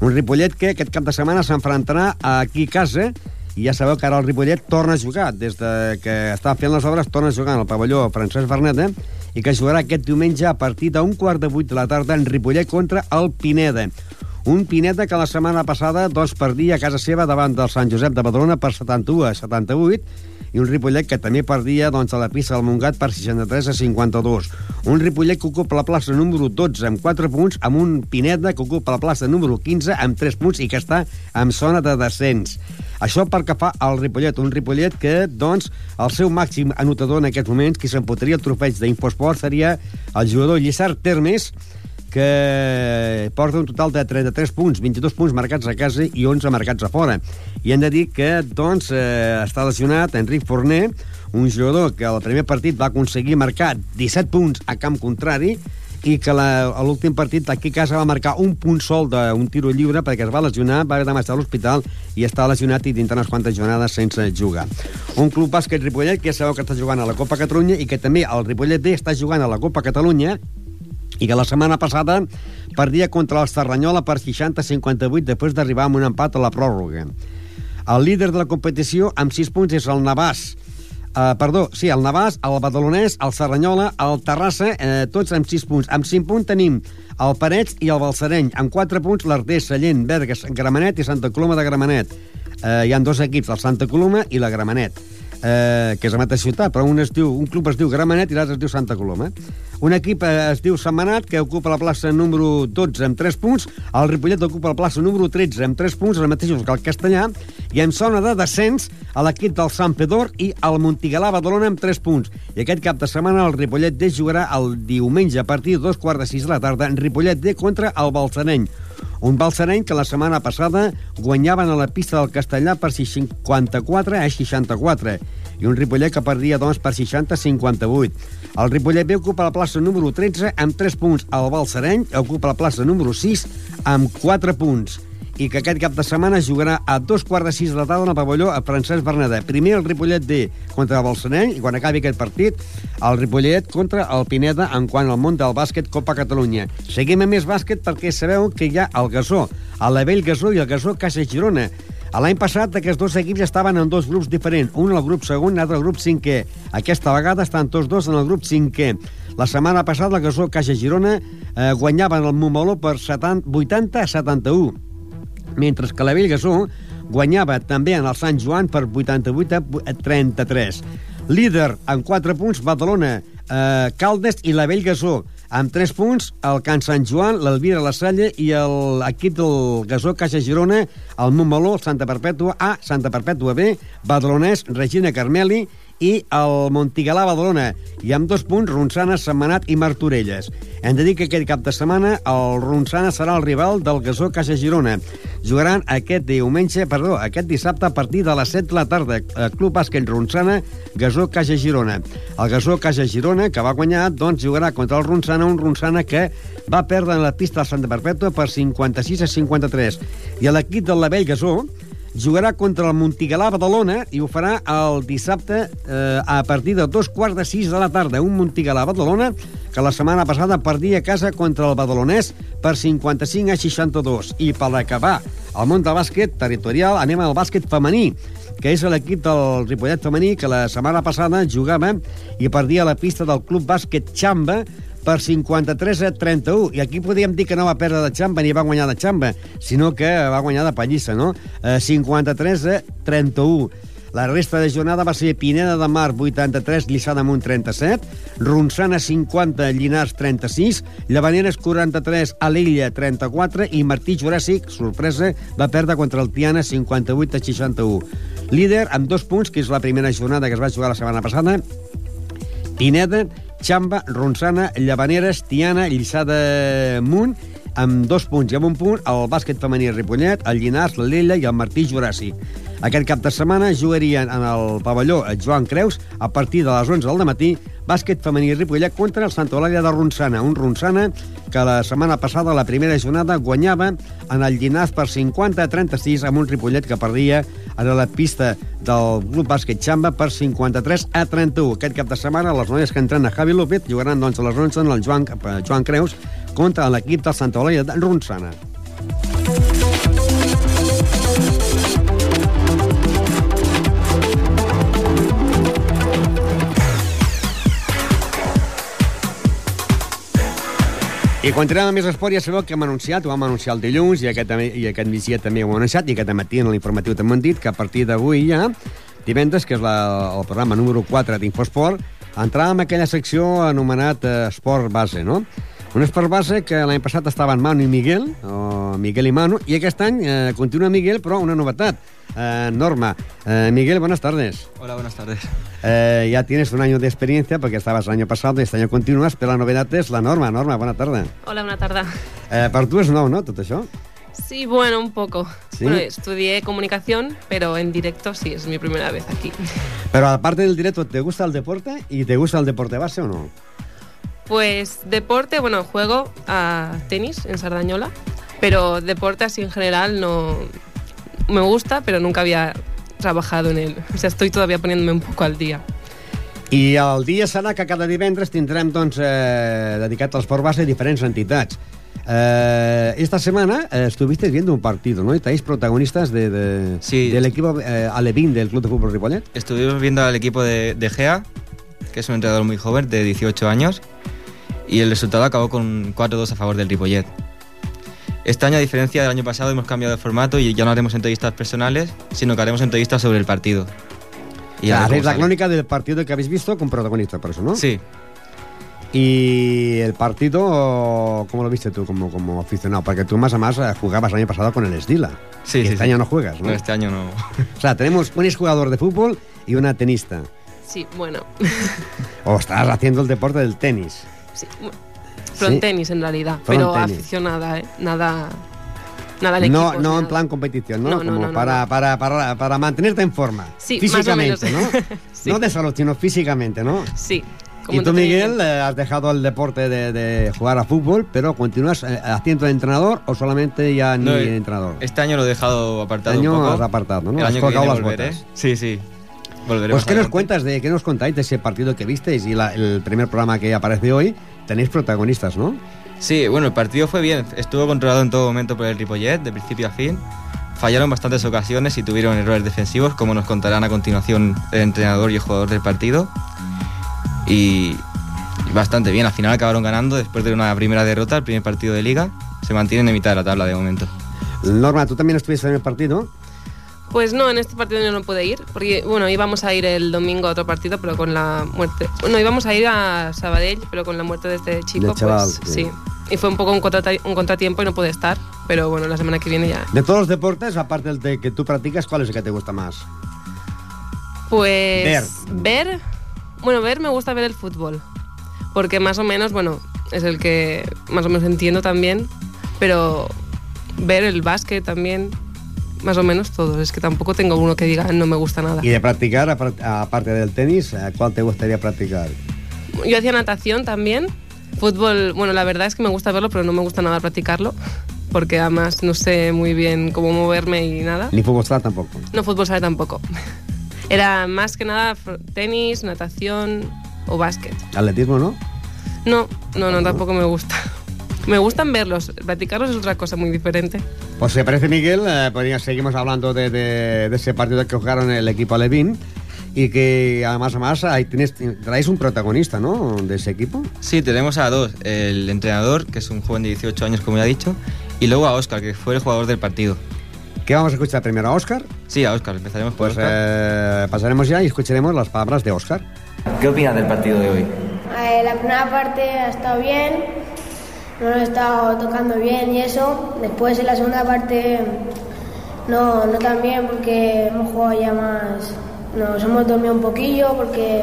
Un Ripollet que aquest cap de setmana s'enfrontarà aquí a casa i ja sabeu que ara el Ripollet torna a jugar. Des de que està fent les obres, torna a jugar en el pavelló Francesc Berneda i que jugarà aquest diumenge a partir d'un quart de vuit de la tarda en Ripollet contra el Pineda. Un Pineda que la setmana passada doncs, perdia a casa seva davant del Sant Josep de Badalona per 71 a 78 i un Ripollet que també perdia doncs, a la pista del Montgat per 63 a 52. Un Ripollet que ocupa la plaça número 12 amb 4 punts, amb un Pineda que ocupa la plaça número 15 amb 3 punts i que està en zona de descens. Això per que fa al Ripollet, un Ripollet que, doncs, el seu màxim anotador en aquests moments, qui s'empotria el trofeig d'Infosport, seria el jugador Lliçard Termes, que porta un total de 33 punts, 22 punts marcats a casa i 11 marcats a fora. I hem de dir que, doncs, eh, està lesionat Enric Forner, un jugador que al primer partit va aconseguir marcar 17 punts a camp contrari i que la, a l'últim partit aquí a casa va marcar un punt sol d'un tiro lliure perquè es va lesionar, va haver de marxar a l'hospital i està lesionat i dintre unes quantes jornades sense jugar. Un club bàsquet Ripollet que ja sabeu que està jugant a la Copa Catalunya i que també el Ripollet B està jugant a la Copa Catalunya i que la setmana passada perdia contra el Serranyola per 60-58 després d'arribar amb un empat a la pròrroga. El líder de la competició amb 6 punts és el Navàs. Uh, perdó, sí, el Navàs, el Badalonès, el Serranyola, el Terrassa, eh, tots amb 6 punts. Amb 5 punts tenim el Parets i el Balsareny. Amb 4 punts l'Ardés, Sallent, Bergues, Gramenet i Santa Coloma de Gramenet. Eh, hi han dos equips, el Santa Coloma i la Gramenet eh, que és la mateixa ciutat, però un, es diu, un club es diu Gramenet i l'altre es diu Santa Coloma. Un equip eh, es diu Setmanat, que ocupa la plaça número 12 amb 3 punts, el Ripollet ocupa la plaça número 13 amb 3 punts, el mateix que el Castellà, i en zona de descens a l'equip del Sant Pedor i el Montigalà Badalona amb 3 punts. I aquest cap de setmana el Ripollet D jugarà el diumenge a partir de dos quarts de sis de la tarda en Ripollet D contra el Balsareny. Un Balsareny que la setmana passada guanyaven a la pista del Castellà per 54 a 64 i un Ripollet que perdia doncs, per 60 a 58. El Ripollet B ocupa la plaça número 13 amb 3 punts. El Balsareny ocupa la plaça número 6 amb 4 punts. I que aquest cap de setmana jugarà a dos quarts de sis de la tarda en el pavelló a Francesc Bernadà. Primer el Ripollet D contra el Balsareny i quan acabi aquest partit el Ripollet contra el Pineda en quant al món del bàsquet Copa Catalunya. Seguim amb més bàsquet perquè sabeu que hi ha el Gasó, el Lavell Gasó i el Gasó Caixa Girona. L'any passat aquests dos equips estaven en dos grups diferents, un al grup segon i l'altre al grup cinquè. Aquesta vegada estan tots dos en el grup cinquè. La setmana passada el Gasó Caixa Girona eh, guanyaven el Montmeló per 70, 80 a 71 mentre que la Bellgasó guanyava també en el Sant Joan per 88 a 33. Líder amb 4 punts, Badalona, eh, Caldes i la Bellgasó. Amb 3 punts, el Can Sant Joan, l'Elvira La Salle i l'equip del Gasó Caixa Girona, el Montmeló, el Santa Perpètua A, Santa Perpètua B, Badalonès, Regina Carmeli i el Montigalà Badalona, i amb dos punts Ronçana, Setmanat i Martorelles. Hem de dir que aquest cap de setmana el Ronçana serà el rival del Gasó Caixa Girona. Jugaran aquest diumenge, perdó, aquest dissabte a partir de les 7 de la tarda. Eh, Club Bàsquet Ronçana, Gasó Caixa Girona. El Gasó Caixa Girona, que va guanyar, doncs jugarà contra el Ronçana, un Ronçana que va perdre en la pista del Santa Perpètua per 56 a 53. I l'equip del Lavell Gasó, jugarà contra el Montigalà Badalona i ho farà el dissabte eh, a partir de dos quarts de sis de la tarda. Un Montigalà Badalona que la setmana passada perdia a casa contra el Badalonès per 55 a 62. I per acabar el món del bàsquet territorial anem al bàsquet femení que és l'equip del Ripollet femení que la setmana passada jugava i perdia a la pista del Club Bàsquet Xamba per 53 a 31. I aquí podríem dir que no va perdre de xamba ni va guanyar de xamba, sinó que va guanyar de pallissa, no? Eh, 53 a 31. La resta de jornada va ser Pineda de Mar 83, Lliçà d'Amunt 37, Ronçana 50, Llinars 36, Llavaneres 43, Alella 34 i Martí Juràssic, sorpresa, va perdre contra el Tiana 58 a 61. Líder amb dos punts, que és la primera jornada que es va jugar la setmana passada, Pineda, Xamba, Ronçana, Llavaneres, Tiana, Lliçà de Munt, amb dos punts i amb un punt, el bàsquet femení Ripollet, el Llinars, la Lella i el Martí Juràssic. Aquest cap de setmana jugarien en el pavelló Joan Creus a partir de les 11 del matí bàsquet femení Ripollet contra el Santa Eulàlia de Ronçana. Un Ronçana que la setmana passada, la primera jornada, guanyava en el Llinars per 50 a 36 amb un Ripollet que perdia a la pista del Club Bàsquet Xamba per 53 a 31. Aquest cap de setmana, les noies que entren a Javi López jugaran doncs, a les 11 en el Joan, eh, Joan Creus contra l'equip del Santa Eulàlia de Ronçana. I continuem amb més esport, ja sabeu que hem anunciat, ho vam anunciar el dilluns, i aquest, i aquest migdia també ho hem anunciat, i aquest matí en l'informatiu també hem dit que a partir d'avui ja, divendres, que és la, el programa número 4 d'Infosport, entràvem en aquella secció anomenat eh, Esport Base, no? Un esport base que l'any passat estaven Manu i Miguel, o Miguel i Manu, i aquest any eh, continua Miguel, però una novetat. Eh, Norma. Eh, Miguel, buenas tardes. Hola, buenas tardes. Eh, ya tienes un año de experiencia porque estabas el año pasado y este año continúas, pero la novedad es la norma. Norma, buena tarde. Hola, bona tarda. Eh, per tu és nou, no, tot això? Sí, bueno, un poco. ¿Sí? Bueno, estudié comunicación, pero en directo sí, es mi primera vez aquí. Pero aparte del directo, ¿te gusta el deporte? ¿Y te gusta el deporte base o no? Pues deporte, bueno, juego a tenis en Sardañola, pero deporte así en general no me gusta, pero nunca había trabajado en él. O sea, estoy todavía poniéndome un poco al día. I el dia serà que cada divendres tindrem doncs, eh, dedicat al esport base diferents entitats. Eh, esta semana eh, estuviste viendo un partido, ¿no? Estáis protagonistas de, de- Sí. del equipo eh, Alevín del Club de Fútbol Ripollet. Estuvimos viendo al equipo de, de Gea, que es un entrenador muy joven, de 18 años, y el resultado acabó con 4-2 a favor del Ripollet. Este año, a diferencia del año pasado, hemos cambiado de formato y ya no haremos entrevistas personales, sino que haremos entrevistas sobre el partido. Y la sale. crónica del partido que habéis visto con protagonista, por eso, ¿no? Sí, Y el partido, ¿cómo lo viste tú como, como aficionado? Porque tú más a más eh, jugabas el año pasado con el Estila. sí, y sí. este sí. año no juegas, ¿no? No, este año no. O sea, tenemos un exjugador de fútbol y una tenista. Sí, bueno. O estás haciendo el deporte del tenis. Sí. Front Sí. tenis en realidad, Front pero tenis. aficionada, ¿eh? Nada, nada en no no ni en nada. plan competición, ¿no? No, no, Como no, no, para, no. Para, para, para mantenerte en forma. Sí, más o físicamente, menos. ¿no? Sí. No de salud, sino físicamente, ¿no? Sí, como Y tú. Miguel, eh, has dejado el deporte de, de jugar a fútbol, pero continúas eh, haciendo de entrenador o solamente ya ni No, entrenador. Este año lo he dejado apartado Este año un poco. has apartado, ¿no? El Has año que viene las volveré. botas. Sí, sí. Volveré Pues, ¿qué nos cuentas de qué nos contáis de ese partido que visteis y la- el primer programa que aparece hoy? Tenéis protagonistas, ¿no? Sí, bueno, el partido fue bien. Estuvo controlado en todo momento por el Ripollet, de principio a fin. Fallaron bastantes ocasiones y tuvieron errores defensivos, como nos contarán a continuación el entrenador y el jugador del partido. Y bastante bien. Al final acabaron ganando después de una primera derrota, el primer partido de liga. Se mantienen en mitad de la tabla de momento. Norma, tú también estuviste en el partido. Pues no, en este partido yo no pude ir, porque bueno, íbamos a ir el domingo a otro partido, pero con la muerte. Bueno, íbamos a ir a Sabadell, pero con la muerte de este chico, chaval, pues sí. sí. Y fue un poco un contratiempo y no pude estar, pero bueno, la semana que viene ya. De todos los deportes, aparte del de que tú practicas, ¿cuál es el que te gusta más? Pues Ver. ver, bueno, ver me gusta ver el fútbol, porque más o menos, bueno, es el que más o menos entiendo también, pero ver el básquet también, más o menos todo. Es que tampoco tengo uno que diga no me gusta nada. Y de practicar, apar- aparte del tenis, ¿a ¿cuál te gustaría practicar? Yo hacía natación también. Fútbol, bueno, la verdad es que me gusta verlo, pero no me gusta nada practicarlo, porque además no sé muy bien cómo moverme y nada. Ni fútbol sala tampoco. No, fútbol sala tampoco. Era más que nada tenis, natación o básquet. Atletismo, ¿no? No, no, no, tampoco me gusta. Me gustan verlos, practicarlos es otra cosa muy diferente. Pues si parece, Miguel, eh, pues seguimos hablando de, de- de ese partido que jugaron el equipo Alevín y que además, además ahí tienes, traéis un protagonista, ¿no? De ese equipo. Sí, tenemos a dos. El entrenador, que es un joven de 18 años, como ya he dicho, y luego a Oscar, que fue el jugador del partido. ¿Qué vamos a escuchar primero? ¿A Oscar? Sí, a Oscar. Empezaremos por Pues Oscar. eh, pasaremos ya y escucharemos las palabras de Oscar. ¿Qué opinas del partido de hoy? Eh, la primera parte ha estado bien, no lo he estado tocando bien y eso. Después en la segunda parte no, no tan bien porque hemos jugado ya más, nos hemos dormido un poquillo porque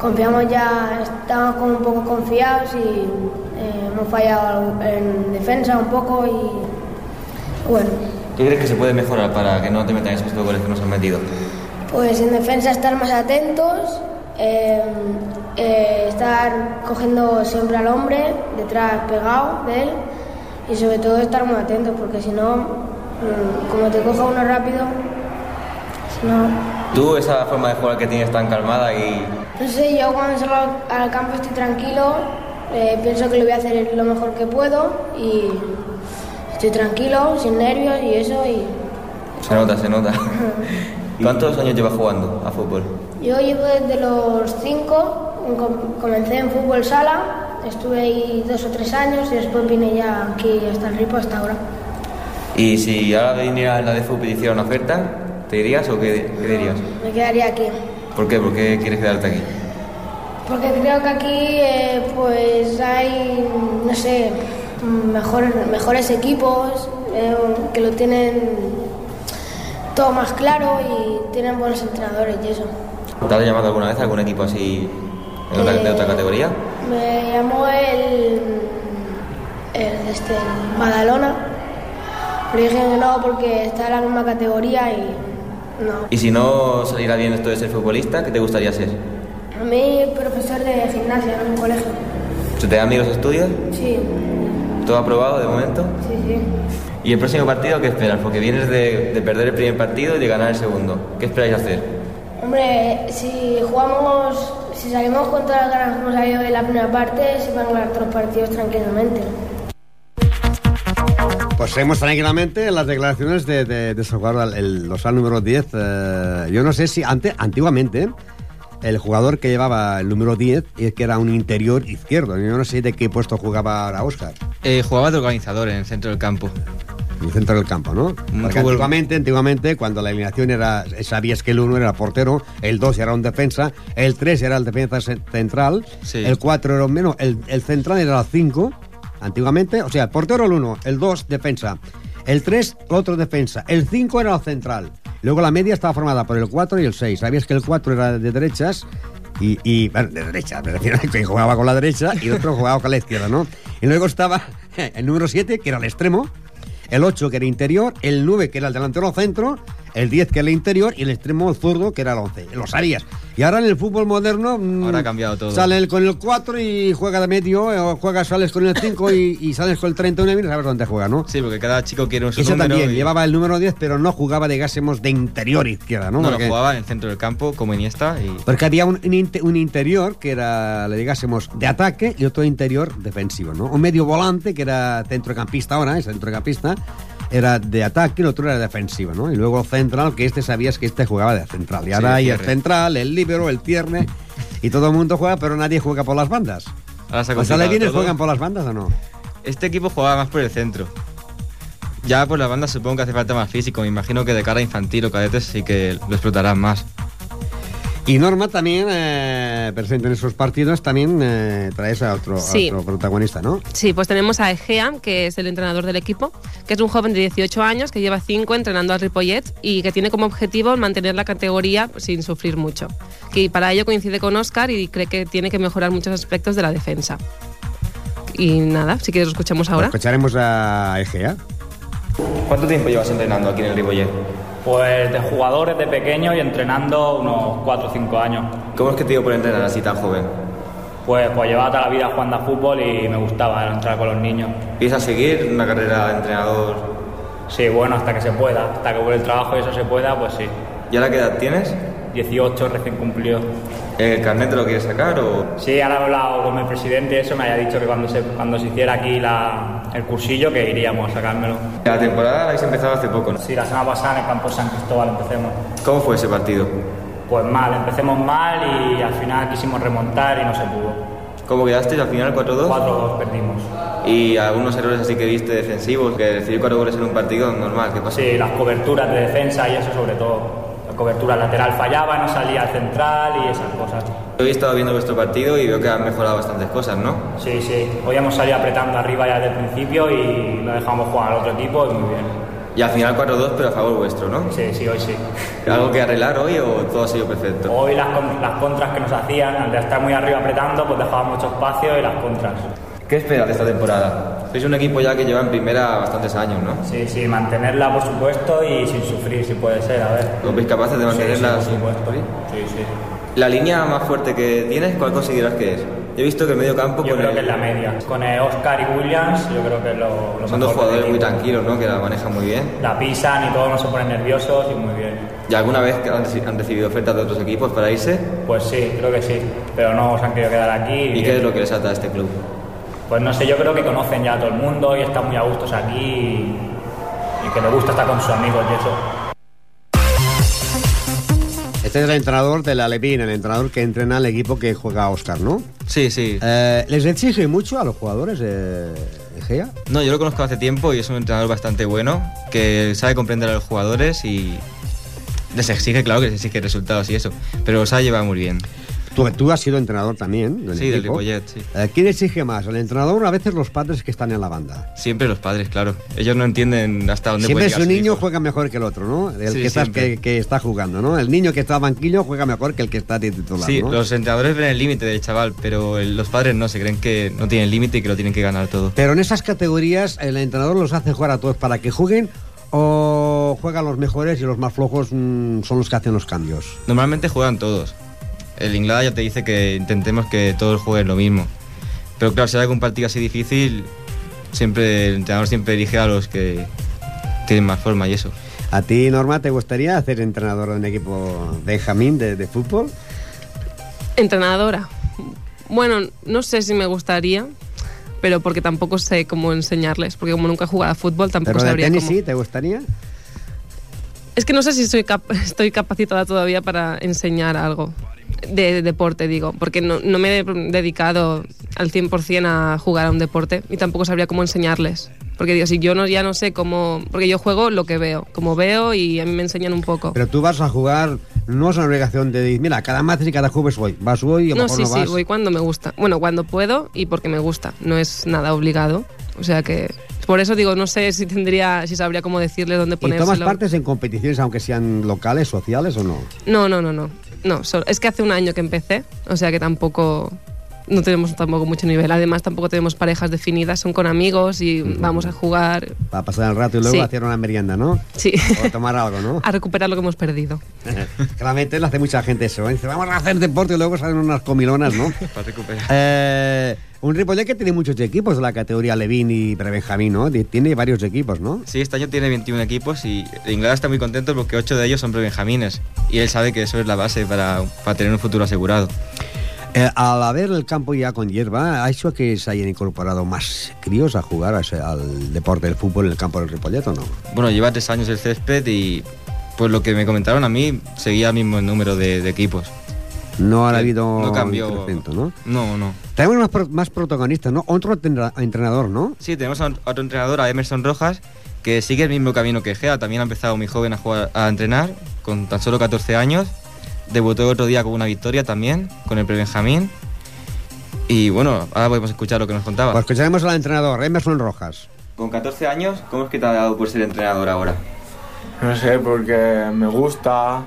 confiamos ya, estábamos como un poco confiados y eh, hemos fallado en defensa un poco y bueno. ¿Qué crees que se puede mejorar para que no te metan esos dos goles que nos han metido? Pues en defensa estar más atentos, eh, eh, estar cogiendo siempre al hombre detrás pegado de él y sobre todo estar muy atentos porque si no, mm, como te coja uno rápido, si no... Tú, esa forma de jugar que tienes tan calmada y... No sé, yo cuando salgo al- al campo estoy tranquilo, eh, pienso que lo voy a hacer lo mejor que puedo y estoy tranquilo, sin nervios y eso y Se nota, se nota. ¿Cuántos años llevas jugando a fútbol? Yo llevo desde los 5, comencé en fútbol sala, estuve ahí dos o tres años y después vine ya aquí hasta el Ripo hasta ahora. Y si ahora viniera la de fútbol y hiciera una oferta, ¿te irías o qué, qué dirías? Me quedaría aquí. ¿Por qué? ¿Por qué quieres quedarte aquí? Porque creo que aquí eh, pues hay, no sé, mejor, mejores equipos eh, que lo tienen todo más claro y tienen buenos entrenadores y eso. ¿Te has llamado alguna vez a algún equipo así de otra, de otra categoría? Me llamó el, el, este, el Badalona, pero dije que no porque está en la misma categoría y no. Y si no saliera bien esto de ser futbolista, ¿qué te gustaría ser? A mí, profesor de gimnasia en un colegio. ¿Se te dan los estudios? Sí, ¿Todo aprobado de momento? sí, sí. ¿Y el próximo partido qué esperas? Porque vienes de, de perder el primer partido y de ganar el segundo. ¿Qué esperáis hacer? Hombre, si jugamos, si salimos contra las ganas como salió en la primera parte, se van a ganar todos los partidos tranquilamente. Pues seguimos tranquilamente las declaraciones de, de, de el dorsal número 10. eh, yo no sé si ante, antiguamente el jugador que llevaba el número 10 y que era un interior izquierdo. Yo no sé de qué puesto jugaba ahora Oscar. Eh, jugaba de organizador en el centro del campo. En el centro del campo, ¿no? Porque fútbol- antiguamente, antiguamente, cuando la eliminación era, sabías que el 1 era portero, el 2 era un defensa, el 3 era el defensa ce- central, Sí. el 4 era un menos, el, el central era el 5, antiguamente, o sea, el portero el 1, el 2 defensa, el 3 otro defensa, el 5 era el central. Luego la media estaba formada por el 4 y el 6. Sabías que el 4 era de derechas y, y bueno, de derecha, me refiero a que jugaba con la derecha y otro jugaba con la izquierda, ¿no? Y luego estaba el número 7, que era el extremo, el 8 que era interior, el 9 que era el delantero centro, el 10 que era el interior y el extremo zurdo que era el 11. Los harías. Y ahora en el fútbol moderno mm, Ahora ha cambiado todo. sale con el 4 y juega de medio, eh, o juegas, sales con el 5 y, y sales con el 31 y sabes dónde juega, ¿no? Sí, porque cada chico quiere un número también, y- llevaba el número 10, pero no jugaba, digásemos, de interior izquierda, ¿no? No, lo Porque- jugaba en el centro del campo como Iniesta y porque había un, un inte- un interior que era, le digásemos, de ataque y otro interior defensivo, ¿no? Un medio volante que era centrocampista ahora, es centrocampista, era de ataque y el otro era defensivo, ¿no? Y luego central, que este sabías que este jugaba de central. Y ahora hay el central, el líbero, el tierne, y todo el mundo juega, pero nadie juega por las bandas. ahora se ha ¿Os sale complicado bien todo. juegan por las bandas o no? Este equipo jugaba más por el centro. Ya por la banda supongo que hace falta más físico. Me imagino que de cara a infantil o cadetes sí que lo explotarán más. Y Norma también, eh, presente en esos partidos, también eh, traes a otro, a Sí. otro protagonista, ¿no? Sí, pues tenemos a Egea, que es el entrenador del equipo, que es un joven de 18 años que lleva 5 entrenando al Ripollet y que tiene como objetivo mantener la categoría sin sufrir mucho. Que para ello coincide con Oscar y cree que tiene que mejorar muchos aspectos de la defensa. Y nada, si quieres lo escuchamos ahora. Escucharemos a Egea. ¿Cuánto tiempo llevas entrenando aquí en el Ripollet? Pues de jugadores de pequeño y entrenando unos 4 o 5 años. ¿Cómo es que te dio por entrenar así tan joven? Pues, pues llevaba toda la vida jugando a fútbol y me gustaba entrar con los niños. ¿Piensas seguir una carrera de entrenador? Sí, bueno, hasta que se pueda, hasta que por el trabajo y eso se pueda, pues sí. ¿Y ahora qué edad tienes? 18 recién cumplido. ¿El carnet te lo quieres sacar o...? Sí, ahora he hablado con el presidente, eso me había dicho que cuando se, cuando se hiciera aquí la, el cursillo que iríamos a sacármelo. La temporada la habéis empezado hace poco, ¿no? Sí, la semana pasada en el campo San Cristóbal empecemos. ¿Cómo fue ese partido? Pues mal, empecemos mal y al final quisimos remontar y no se pudo. ¿Cómo quedaste al final 4-2? 4-2 perdimos. Y algunos errores así que viste defensivos, que recibir cuatro goles en un partido normal, ¿qué pasa? Sí, las coberturas de defensa y eso sobre todo. Cobertura lateral fallaba, no salía al central y esas cosas. Hoy he estado viendo vuestro partido y veo que han mejorado bastantes cosas, ¿no? Sí, sí. Hoy hemos salido apretando arriba ya desde el principio y no dejamos jugar al otro equipo y muy bien. Y al final 4-2, pero a favor vuestro, ¿no? Sí, sí, hoy sí. ¿Algo que arreglar hoy o todo ha sido perfecto? Hoy las, las contras que nos hacían, al estar muy arriba apretando, pues dejaban mucho espacio y las contras. ¿Qué esperas de esta temporada? Sois un equipo ya que lleva en primera bastantes años, ¿no? Sí, sí, mantenerla por supuesto y sin sufrir si puede ser, a ver. ¿Os veis capaces de mantenerla Sí, sí, por supuesto. Sí, sí. La línea más fuerte que tienes, ¿cuál consideras que es? He visto que el medio campo Yo con creo el- que es la media. Con el Oscar y Williams, yo creo que es lo, lo son dos jugadores muy tranquilos, ¿no? Que la manejan muy bien. La pisan y todos no se ponen nerviosos y muy bien. ¿Y alguna vez que han, reci- han recibido ofertas de otros equipos para irse? Pues sí, creo que sí. Pero no se han querido quedar aquí. ¿Y qué es lo que les ata a este club? Pues no sé, yo creo que conocen ya a todo el mundo y están muy a gustos aquí y, y que les gusta estar con sus amigos y eso. Este es el entrenador de la Levin, el entrenador que entrena al equipo que juega Oscar, ¿no? Sí, sí. Eh, ¿Les exige mucho a los jugadores de Egea? No, yo lo conozco hace tiempo y es un entrenador bastante bueno, que sabe comprender a los jugadores y les exige, claro que les exige resultados y eso, pero los ha llevado muy bien. Tú, tú has sido entrenador también del Sí, del. Ripollet, sí. Eh, ¿Quién exige más? ¿El entrenador o a veces los padres que están en la banda? Siempre los padres, claro. Ellos no entienden hasta dónde Siempre puede su niño juega mejor que el otro, ¿no? El Sí, que, está, que, que está jugando, ¿no? El niño que está banquillo juega mejor que el que está de titular, Sí, ¿no? los entrenadores ven el límite del chaval, pero los padres no, se creen que no tienen límite y que lo tienen que ganar todo. Pero en esas categorías el entrenador los hace jugar a todos para que jueguen o juegan los mejores y los más flojos mm, son los que hacen los cambios. Normalmente juegan todos. El Inglada ya te dice que intentemos que todos jueguen lo mismo. Pero claro, si hay algún partido así difícil, siempre el entrenador siempre elige a los que tienen más forma y eso. ¿A ti, Norma, te gustaría hacer entrenador de un equipo Benjamín de, de fútbol? Entrenadora. Bueno, no sé si me gustaría, pero porque tampoco sé cómo enseñarles, porque como nunca he jugado a fútbol tampoco ¿Pero de sabría tenis cómo. sí? ¿Te gustaría? Es que no sé si soy cap- estoy capacitada todavía para enseñar algo de deporte, digo, porque no, no me he dedicado al 100% a jugar a un deporte y tampoco sabría cómo enseñarles. Porque digo, si yo no, ya no sé cómo... Porque yo juego lo que veo, como veo y a mí me enseñan un poco. Pero tú vas a jugar, no es una obligación de decir, mira, cada martes y cada jueves voy. Vas hoy y a lo No, mejor sí, no sí, vas. voy cuando me gusta. Bueno, cuando puedo y porque me gusta. No es nada obligado. O sea que... Por eso digo, no sé si tendría, si sabría cómo decirle dónde ¿Y ponérselo. tomas partes en competiciones, aunque sean locales, sociales o no? No, no, no, no. No, solo- es que hace un año que empecé, o sea que tampoco no tenemos tampoco mucho nivel. Además, tampoco tenemos parejas definidas, son con amigos y vamos a jugar Para pasar el rato y luego Sí. hacer una merienda, ¿no? Sí. O tomar algo, ¿no? a recuperar lo que hemos perdido. Claramente lo hace mucha gente eso. ¿eh? Dice, vamos a hacer deporte y luego salen unas comilonas, ¿no? Para recuperar. Eh, un Ripollet que tiene muchos equipos de la categoría Levín y Prebenjamín, ¿no? Tiene varios equipos, ¿no? Sí, este año tiene 21 equipos y Inglada está muy contento porque 8 de ellos son prebenjamines. Y él sabe que eso es la base para, para tener un futuro asegurado. Eh, al haber el campo ya con hierba, ¿ha hecho que se hayan incorporado más críos a jugar a ese- al deporte del fútbol en el campo del Ripollet o no? Bueno, lleva tres años el césped y pues lo que me comentaron a mí seguía el mismo número de, de equipos. No ha Que habido no cambió. ¿no? No, no. Tenemos más, pro- más protagonistas, ¿no? Otro entrenador, ¿no? Sí, tenemos a otro entrenador, a Emerson Rojas, que sigue el mismo camino que Gea. También ha empezado muy joven a, jugar, a entrenar, con tan solo 14 años. Debutó el otro día con una victoria también, con el Prebenjamín. Y bueno, ahora podemos escuchar lo que nos contaba. Pues escucharemos al entrenador, Emerson Rojas. Con 14 años, ¿cómo es que te ha dado por ser entrenador ahora? No sé, porque me gusta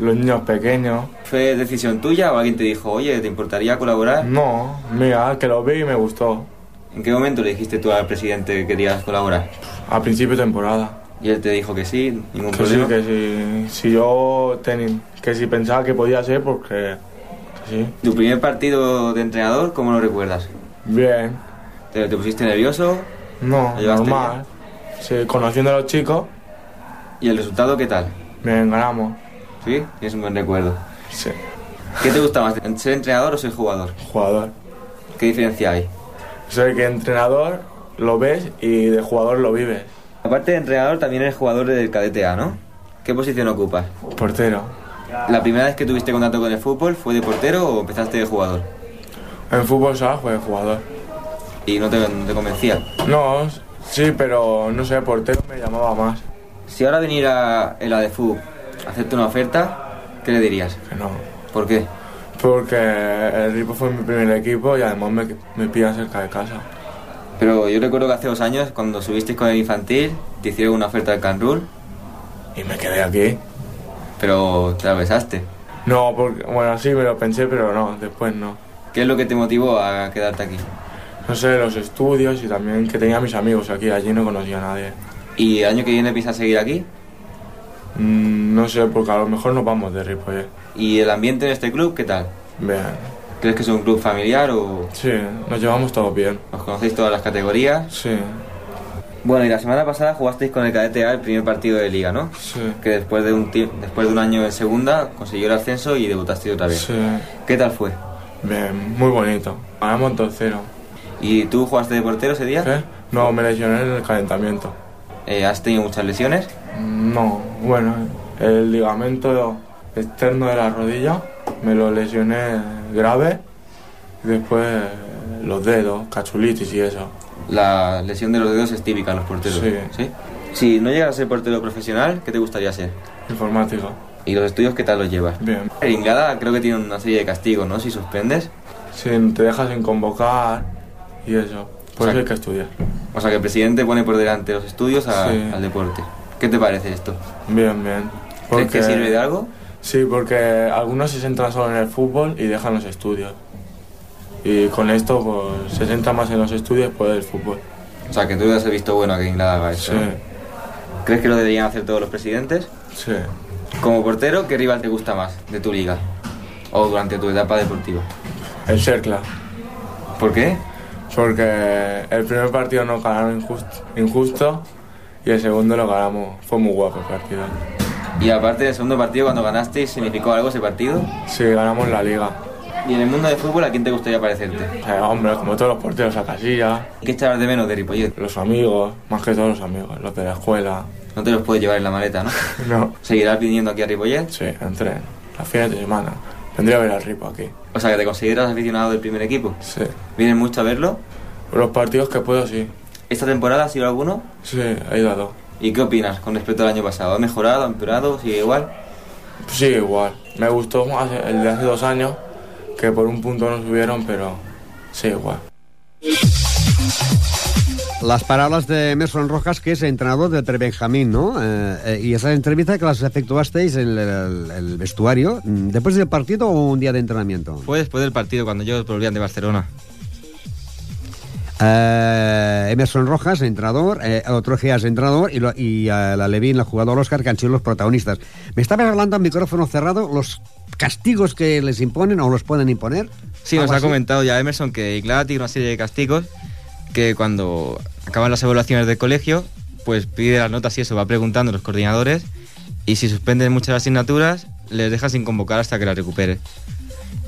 los niños pequeños. ¿Fue decisión tuya o alguien te dijo, oye, ¿te importaría colaborar? No, mira, que lo vi y me gustó. ¿En qué momento le dijiste tú al presidente que querías colaborar? A principio de temporada. Y él te dijo que sí, ningún Que sí, problema. que si, si yo que si pensaba que podía ser, porque sí. ¿Tu primer partido de entrenador, cómo lo recuerdas? Bien, ¿Te, te pusiste nervioso? no, ¿Lo llevaste normal. Sí, conociendo a los chicos, ¿Y el resultado qué tal? bien, ganamos. ¿Sí? Tienes un buen recuerdo. Sí, ¿Qué te gusta más, ser entrenador o ser jugador? jugador. ¿Qué diferencia hay? Soy que entrenador lo ves y de jugador lo vives. Aparte de entrenador, también eres jugador del cadete A, ¿no? ¿Qué posición ocupas? Portero. ¿La primera vez que tuviste contacto con el fútbol fue de portero o empezaste de jugador? En fútbol sala jugué de jugador. Y no te, no te convencía. No, sí, pero no sé, portero me llamaba más. Si ahora viniera el ADFU a hacerte una oferta, ¿qué le dirías? Que no. ¿Por qué? Porque el Ripo fue mi primer equipo y además me, me pilla cerca de casa. Pero yo recuerdo que hace dos años, cuando subiste con el infantil, te hicieron una oferta del Canrul, Y me quedé aquí. pero te la besaste. No, porque, bueno, sí me lo pensé, pero no, después no. ¿Qué es lo que te motivó a quedarte aquí? No sé, los estudios y también que tenía mis amigos aquí, allí no conocía a nadie. ¿Y el año que viene piensas seguir aquí? Mm, no sé, porque a lo mejor nos vamos de Ripollet. ¿Y el ambiente en este club qué tal? Bien. ¿Crees que es un club familiar o Sí, nos llevamos todos bien. os conocéis todas las categorías? Sí, Bueno, y la semana pasada jugasteis con el cadete A el primer partido de liga, ¿no? sí, Que después de un después de un año en segunda consiguió el ascenso y debutasteis otra vez. sí. ¿Qué tal fue? Bien, muy bonito. Ganamos 2-0. ¿Y tú jugaste de portero ese día? ¿Qué? No, me lesioné en el calentamiento. Eh, ¿Has tenido muchas lesiones? No, bueno, el ligamento externo de la rodilla me lo lesioné grave y después los dedos, cachulitis y eso. La lesión de los dedos es típica en los porteros. Sí. Si no llegas a ser portero profesional, ¿qué te gustaría ser? Informático. ¿Y los estudios qué tal los llevas? Bien. El Ingada creo que tiene una serie de castigos, ¿no? Si suspendes. Si te dejas sin convocar y eso. Por O sea, eso hay que estudiar. O sea, que el presidente pone por delante los estudios a- Sí. al deporte. ¿Qué te parece esto? Bien, bien. ¿Crees que sirve de algo? Sí, porque algunos se centran solo en el fútbol y dejan los estudios. Y con esto pues, se centra más en los estudios después del fútbol. O sea, que tú has visto bueno que Inglaterra haga esto. Sí. ¿Crees que lo deberían hacer todos los presidentes? sí. Como portero, ¿qué rival te gusta más de tu liga? O durante tu etapa deportiva. El Cercla. ¿Por qué? Porque el primer partido nos ganaron injusto, injusto y el segundo lo ganamos. Fue muy guapo el partido. Y aparte del segundo partido, cuando ganasteis, ¿significó algo ese partido? Sí, ganamos la liga. ¿Y en el mundo del fútbol a quién te gustaría parecerte? Hombre, como todos los porteros a casilla, ¿Qué echabas de menos de Ripollet? los amigos, más que todos los amigos, los de la escuela. No te los puedes llevar en la maleta, ¿no? No. ¿Seguirás viniendo aquí a Ripollet? Sí, entré. Los fines de semana. Vendría a ver al Ripo aquí. O sea, que te consideras aficionado del primer equipo. Sí. ¿Vienes mucho a verlo? Los partidos que puedo, sí. ¿Esta temporada ha sido alguno? Sí, he ido a dos. ¿Y qué opinas con respecto al año pasado? ¿Ha mejorado? ¿Ha empeorado? ¿Sigue igual? Sí, igual. Me gustó más el de hace dos años, que por un punto no subieron, pero sí, igual. Las palabras de Emerson Rojas, que es entrenador del Prebenjamín, ¿no? Eh, eh, y esa entrevista que las efectuasteis en el, el- el vestuario, mm, ¿después del partido o un día de entrenamiento? Fue después del partido, cuando ellos volvían de Barcelona. Eh, Emerson Rojas, entrenador, eh, otro Geas, entrenador, y, lo- y eh, la Levín, la jugadora Oscar, que han sido los protagonistas. Me estabas hablando al micrófono cerrado los castigos que les imponen o los pueden imponer. Sí, nos Algo ha así. comentado ya Emerson que Iclara tiene una serie de castigos que cuando acaban las evaluaciones del colegio, pues pide las notas y eso, va preguntando a los coordinadores y si suspenden muchas asignaturas, les deja sin convocar hasta que las recupere.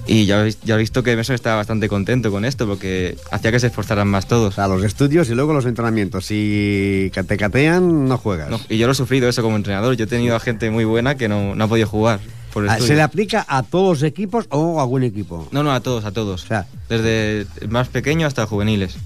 Y ya, he visto que Emerson está bastante contento con esto porque hacía que se esforzaran más todos. Sea, los estudios y luego los entrenamientos. Si te catean, no juegas. No, y yo lo he sufrido eso como entrenador. Yo he tenido a gente muy buena que no, no ha podido jugar. Por Ah. ¿Se le aplica a todos los equipos o a algún equipo? No, no, a todos, a todos. O sea, Desde más pequeño hasta juveniles.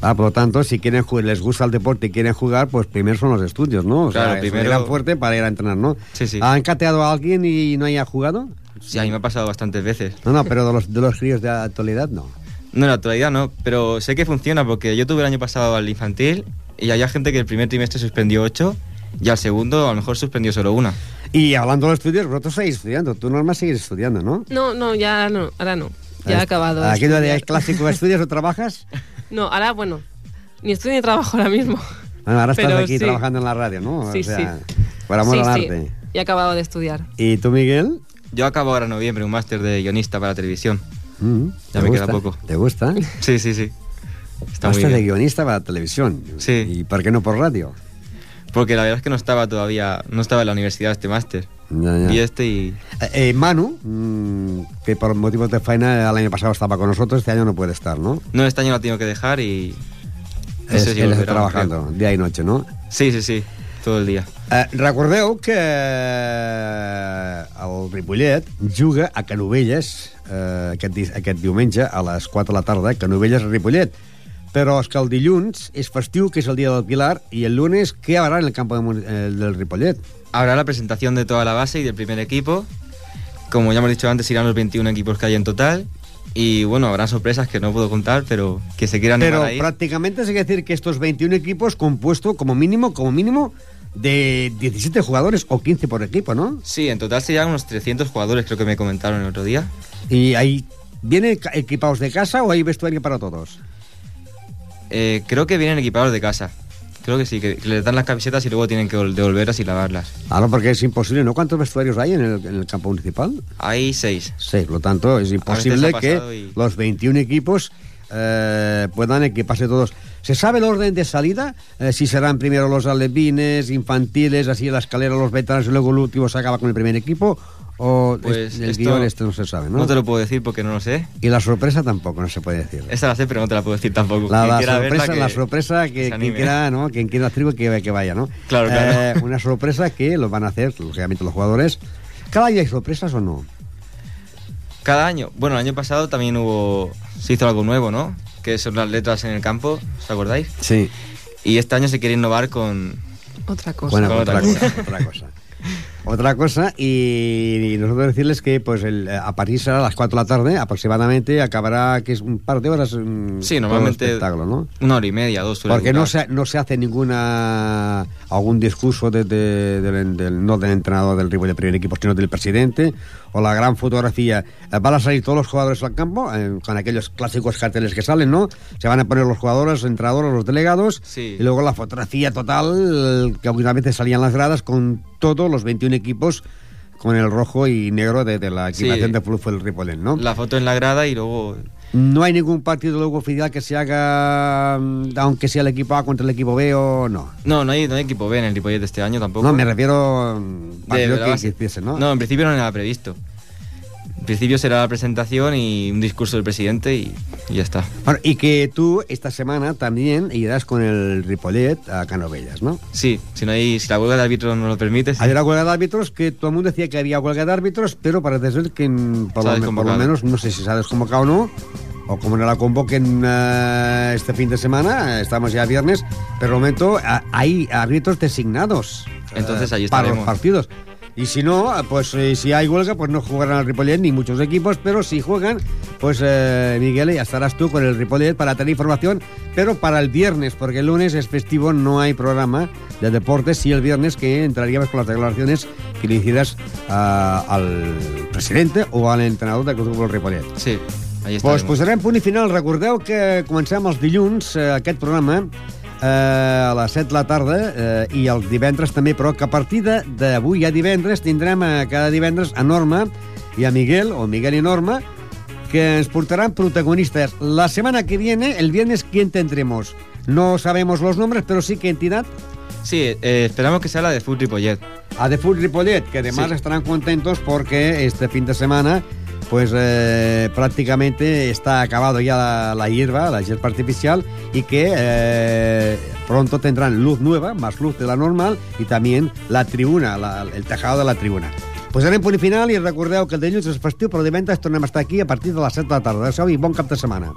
Ah, por lo tanto, si quieren les gusta el deporte y quieren jugar, pues primero son los estudios, ¿no? O Claro, sea, primero- primero... fuerte para ir a entrenar, ¿no? Sí, sí. ¿Han cateado a alguien y no haya jugado? Sí, a mí me ha pasado bastantes veces. No, no, pero de los, de los críos de actualidad, no. No, en la actualidad no, pero sé que funciona porque yo tuve el año pasado al infantil y había gente que el primer trimestre suspendió ocho y al segundo a lo mejor suspendió solo una. Y hablando de los estudios, vosotros seguís estudiando. Tú, Norma, sigues estudiando, ¿no? No, no, ya no, ahora no. Ya he acabado. ¿Aquello de clásico estudias o trabajas? No, ahora, bueno, ni estudio ni trabajo ahora mismo. Bueno, ahora estás Pero aquí sí. trabajando en la radio, ¿no? Sí, o sea, sí. por amor Sí, al sí. arte. Y he acabado de estudiar. ¿Y tú, Miguel? Yo acabo ahora en noviembre un máster de guionista para televisión. Mm, Ya ¿te me gusta? queda poco. ¿Te gusta? Sí, sí, sí. Está Máster de guionista para televisión. Sí. ¿Y por qué no por radio? Porque la verdad es que no estaba todavía, no estaba en la universidad este máster. Ya, ya. Y este y... Eh, eh, Manu, mm, que por motivos de faena el año pasado estaba con nosotros, este año no puede estar, ¿no? No, este año lo tengo que dejar y... no Es, sé si él está trabajando día y noche, no? Sí, sí, sí, todo el día. Eh, recordeu que eh, el Ripollet juga a Canovelles eh, aquest, aquest diumenge a les 4 de la tarda, Canovelles Ripollet. Però és que el dilluns és festiu, que és el dia del Pilar, i el lunes, què hi haurà en el camp de, eh, del Ripollet? Habrá la presentación de toda la base y del primer equipo. Como ya hemos dicho antes, irán los 21 equipos que hay en total. Y bueno, habrá sorpresas que no puedo contar, pero que se quieran Pero animar ahí. prácticamente se quiere decir que estos 21 equipos compuesto como mínimo, como mínimo, de 17 jugadores o 15 por equipo, ¿no? Sí, en total serían unos 300 jugadores, creo que me comentaron el otro día. Y ahí, ¿vienen equipados de casa o hay vestuario para todos? Eh, creo que vienen equipados de casa. Creo que sí, que, que les dan las camisetas y luego tienen que vol- devolverlas y lavarlas. Ah, no, porque es imposible, ¿no? ¿Cuántos vestuarios hay en el, en el campo municipal? Hay seis. Por lo tanto, es imposible que y- los 21 equipos eh, puedan equiparse todos. ¿Se sabe el orden de salida? Eh, si serán primero los alevines, infantiles, así en la escalera los veteranos y luego el último se acaba con el primer equipo? ¿O Pues es- el esto guion este no se sabe, no? No te lo puedo decir porque no lo sé. Y la sorpresa tampoco, no se puede decir. Esa la sé, pero no te la puedo decir tampoco. La, verla, sorpresa, que- la sorpresa que, quien quiera, ¿no? Quien quiera la tribu que, que vaya, ¿no? Claro, claro. Eh, una sorpresa que lo van a hacer, lógicamente, los jugadores. ¿Cada año hay sorpresas o no? Cada año. Bueno, el año pasado también hubo. Se hizo algo nuevo, ¿no? Que son las letras en el campo, ¿os acordáis? Sí. Y este año se quiere innovar con. Otra cosa. Bueno, Con otra, otra cosa, otra cosa. Otra cosa, y, y nosotros decirles que pues el, a París será a las 4 de la tarde, aproximadamente, acabará, que es un par de horas. mm, Sí, normalmente espectáculo, ¿no? una hora y media, dos Porque no se, no se hace ninguna algún discurso de- de- del, del- no del entrenador del rival del primer equipo, sino del presidente, o la gran fotografía. Eh, Van a salir todos los jugadores al campo, eh, con aquellos clásicos carteles que salen, ¿no? Se van a poner los jugadores, los entrenadores, los delegados, Sí. y luego la fotografía total, que algunas veces salían las gradas, con todos los 21 equipos con el rojo y negro de, de la Sí. equipación de fútbol Ripolén, ¿no? La foto en la grada y luego. No hay ningún partido luego oficial que se haga, mm, aunque sea el equipo A contra el equipo B o no. No, no hay, no hay equipo B en el Ripollet de este año tampoco. No, me refiero mm, De partido la que, hiciese, ¿no? No, en principio no era previsto. En principio será la presentación y un discurso del presidente y, y ya está. Bueno, y que tú esta semana también irás con el Ripollet a Canovelles, ¿no? Sí, si no hay, si la huelga de árbitros no lo permite. sí. Hay una huelga de árbitros que todo el mundo decía que había huelga de árbitros, pero parece ser que mm, por, lo, por menos, no sé si se ha desconvocado o no, o como no la convoquen eh, este fin de semana, eh, estamos ya viernes, pero de momento a- hay árbitros designados eh, para los partidos. Y si no, pues eh, si hay huelga, pues no jugarán al Ripollet ni muchos equipos, pero si juegan, pues eh, Miguel, ya estarás tú con el Ripollet para tener información, pero para el viernes, porque el lunes es festivo, no hay programa de deportes, sí el viernes que entraríamos con las declaraciones que le hicieras ah, al presidente o al entrenador del Club Futbol Ripollet. Sí, ahí está. Pues posarem punt i final. Recordeu que comencem els dilluns eh, aquest programa eh, a les 7 de la tarda eh, i els divendres també, però que a partir de- d'avui a divendres tindrem eh, cada divendres a Norma i a Miguel, o Miguel i Norma, que ens portaran protagonistas. La semana que viene, el viernes, ¿quién tendremos? No sabemos los nombres, pero sí qué entidad. Sí, eh, esperamos que sea la de Food Ripollet. A The Food Ripollet, que además Sí. estarán contentos porque este fin de semana pues eh, prácticamente está acabado ya la, la hierba, la hierba artificial y que eh, pronto tendrán luz nueva, más luz de la normal y también la tribuna, la, el tejado de la tribuna. Pues anem punt final i recordeu que el dilluns és festiu, però divendres tornem a estar aquí a partir de les 7 de la tarda. Adéu i bon cap de setmana.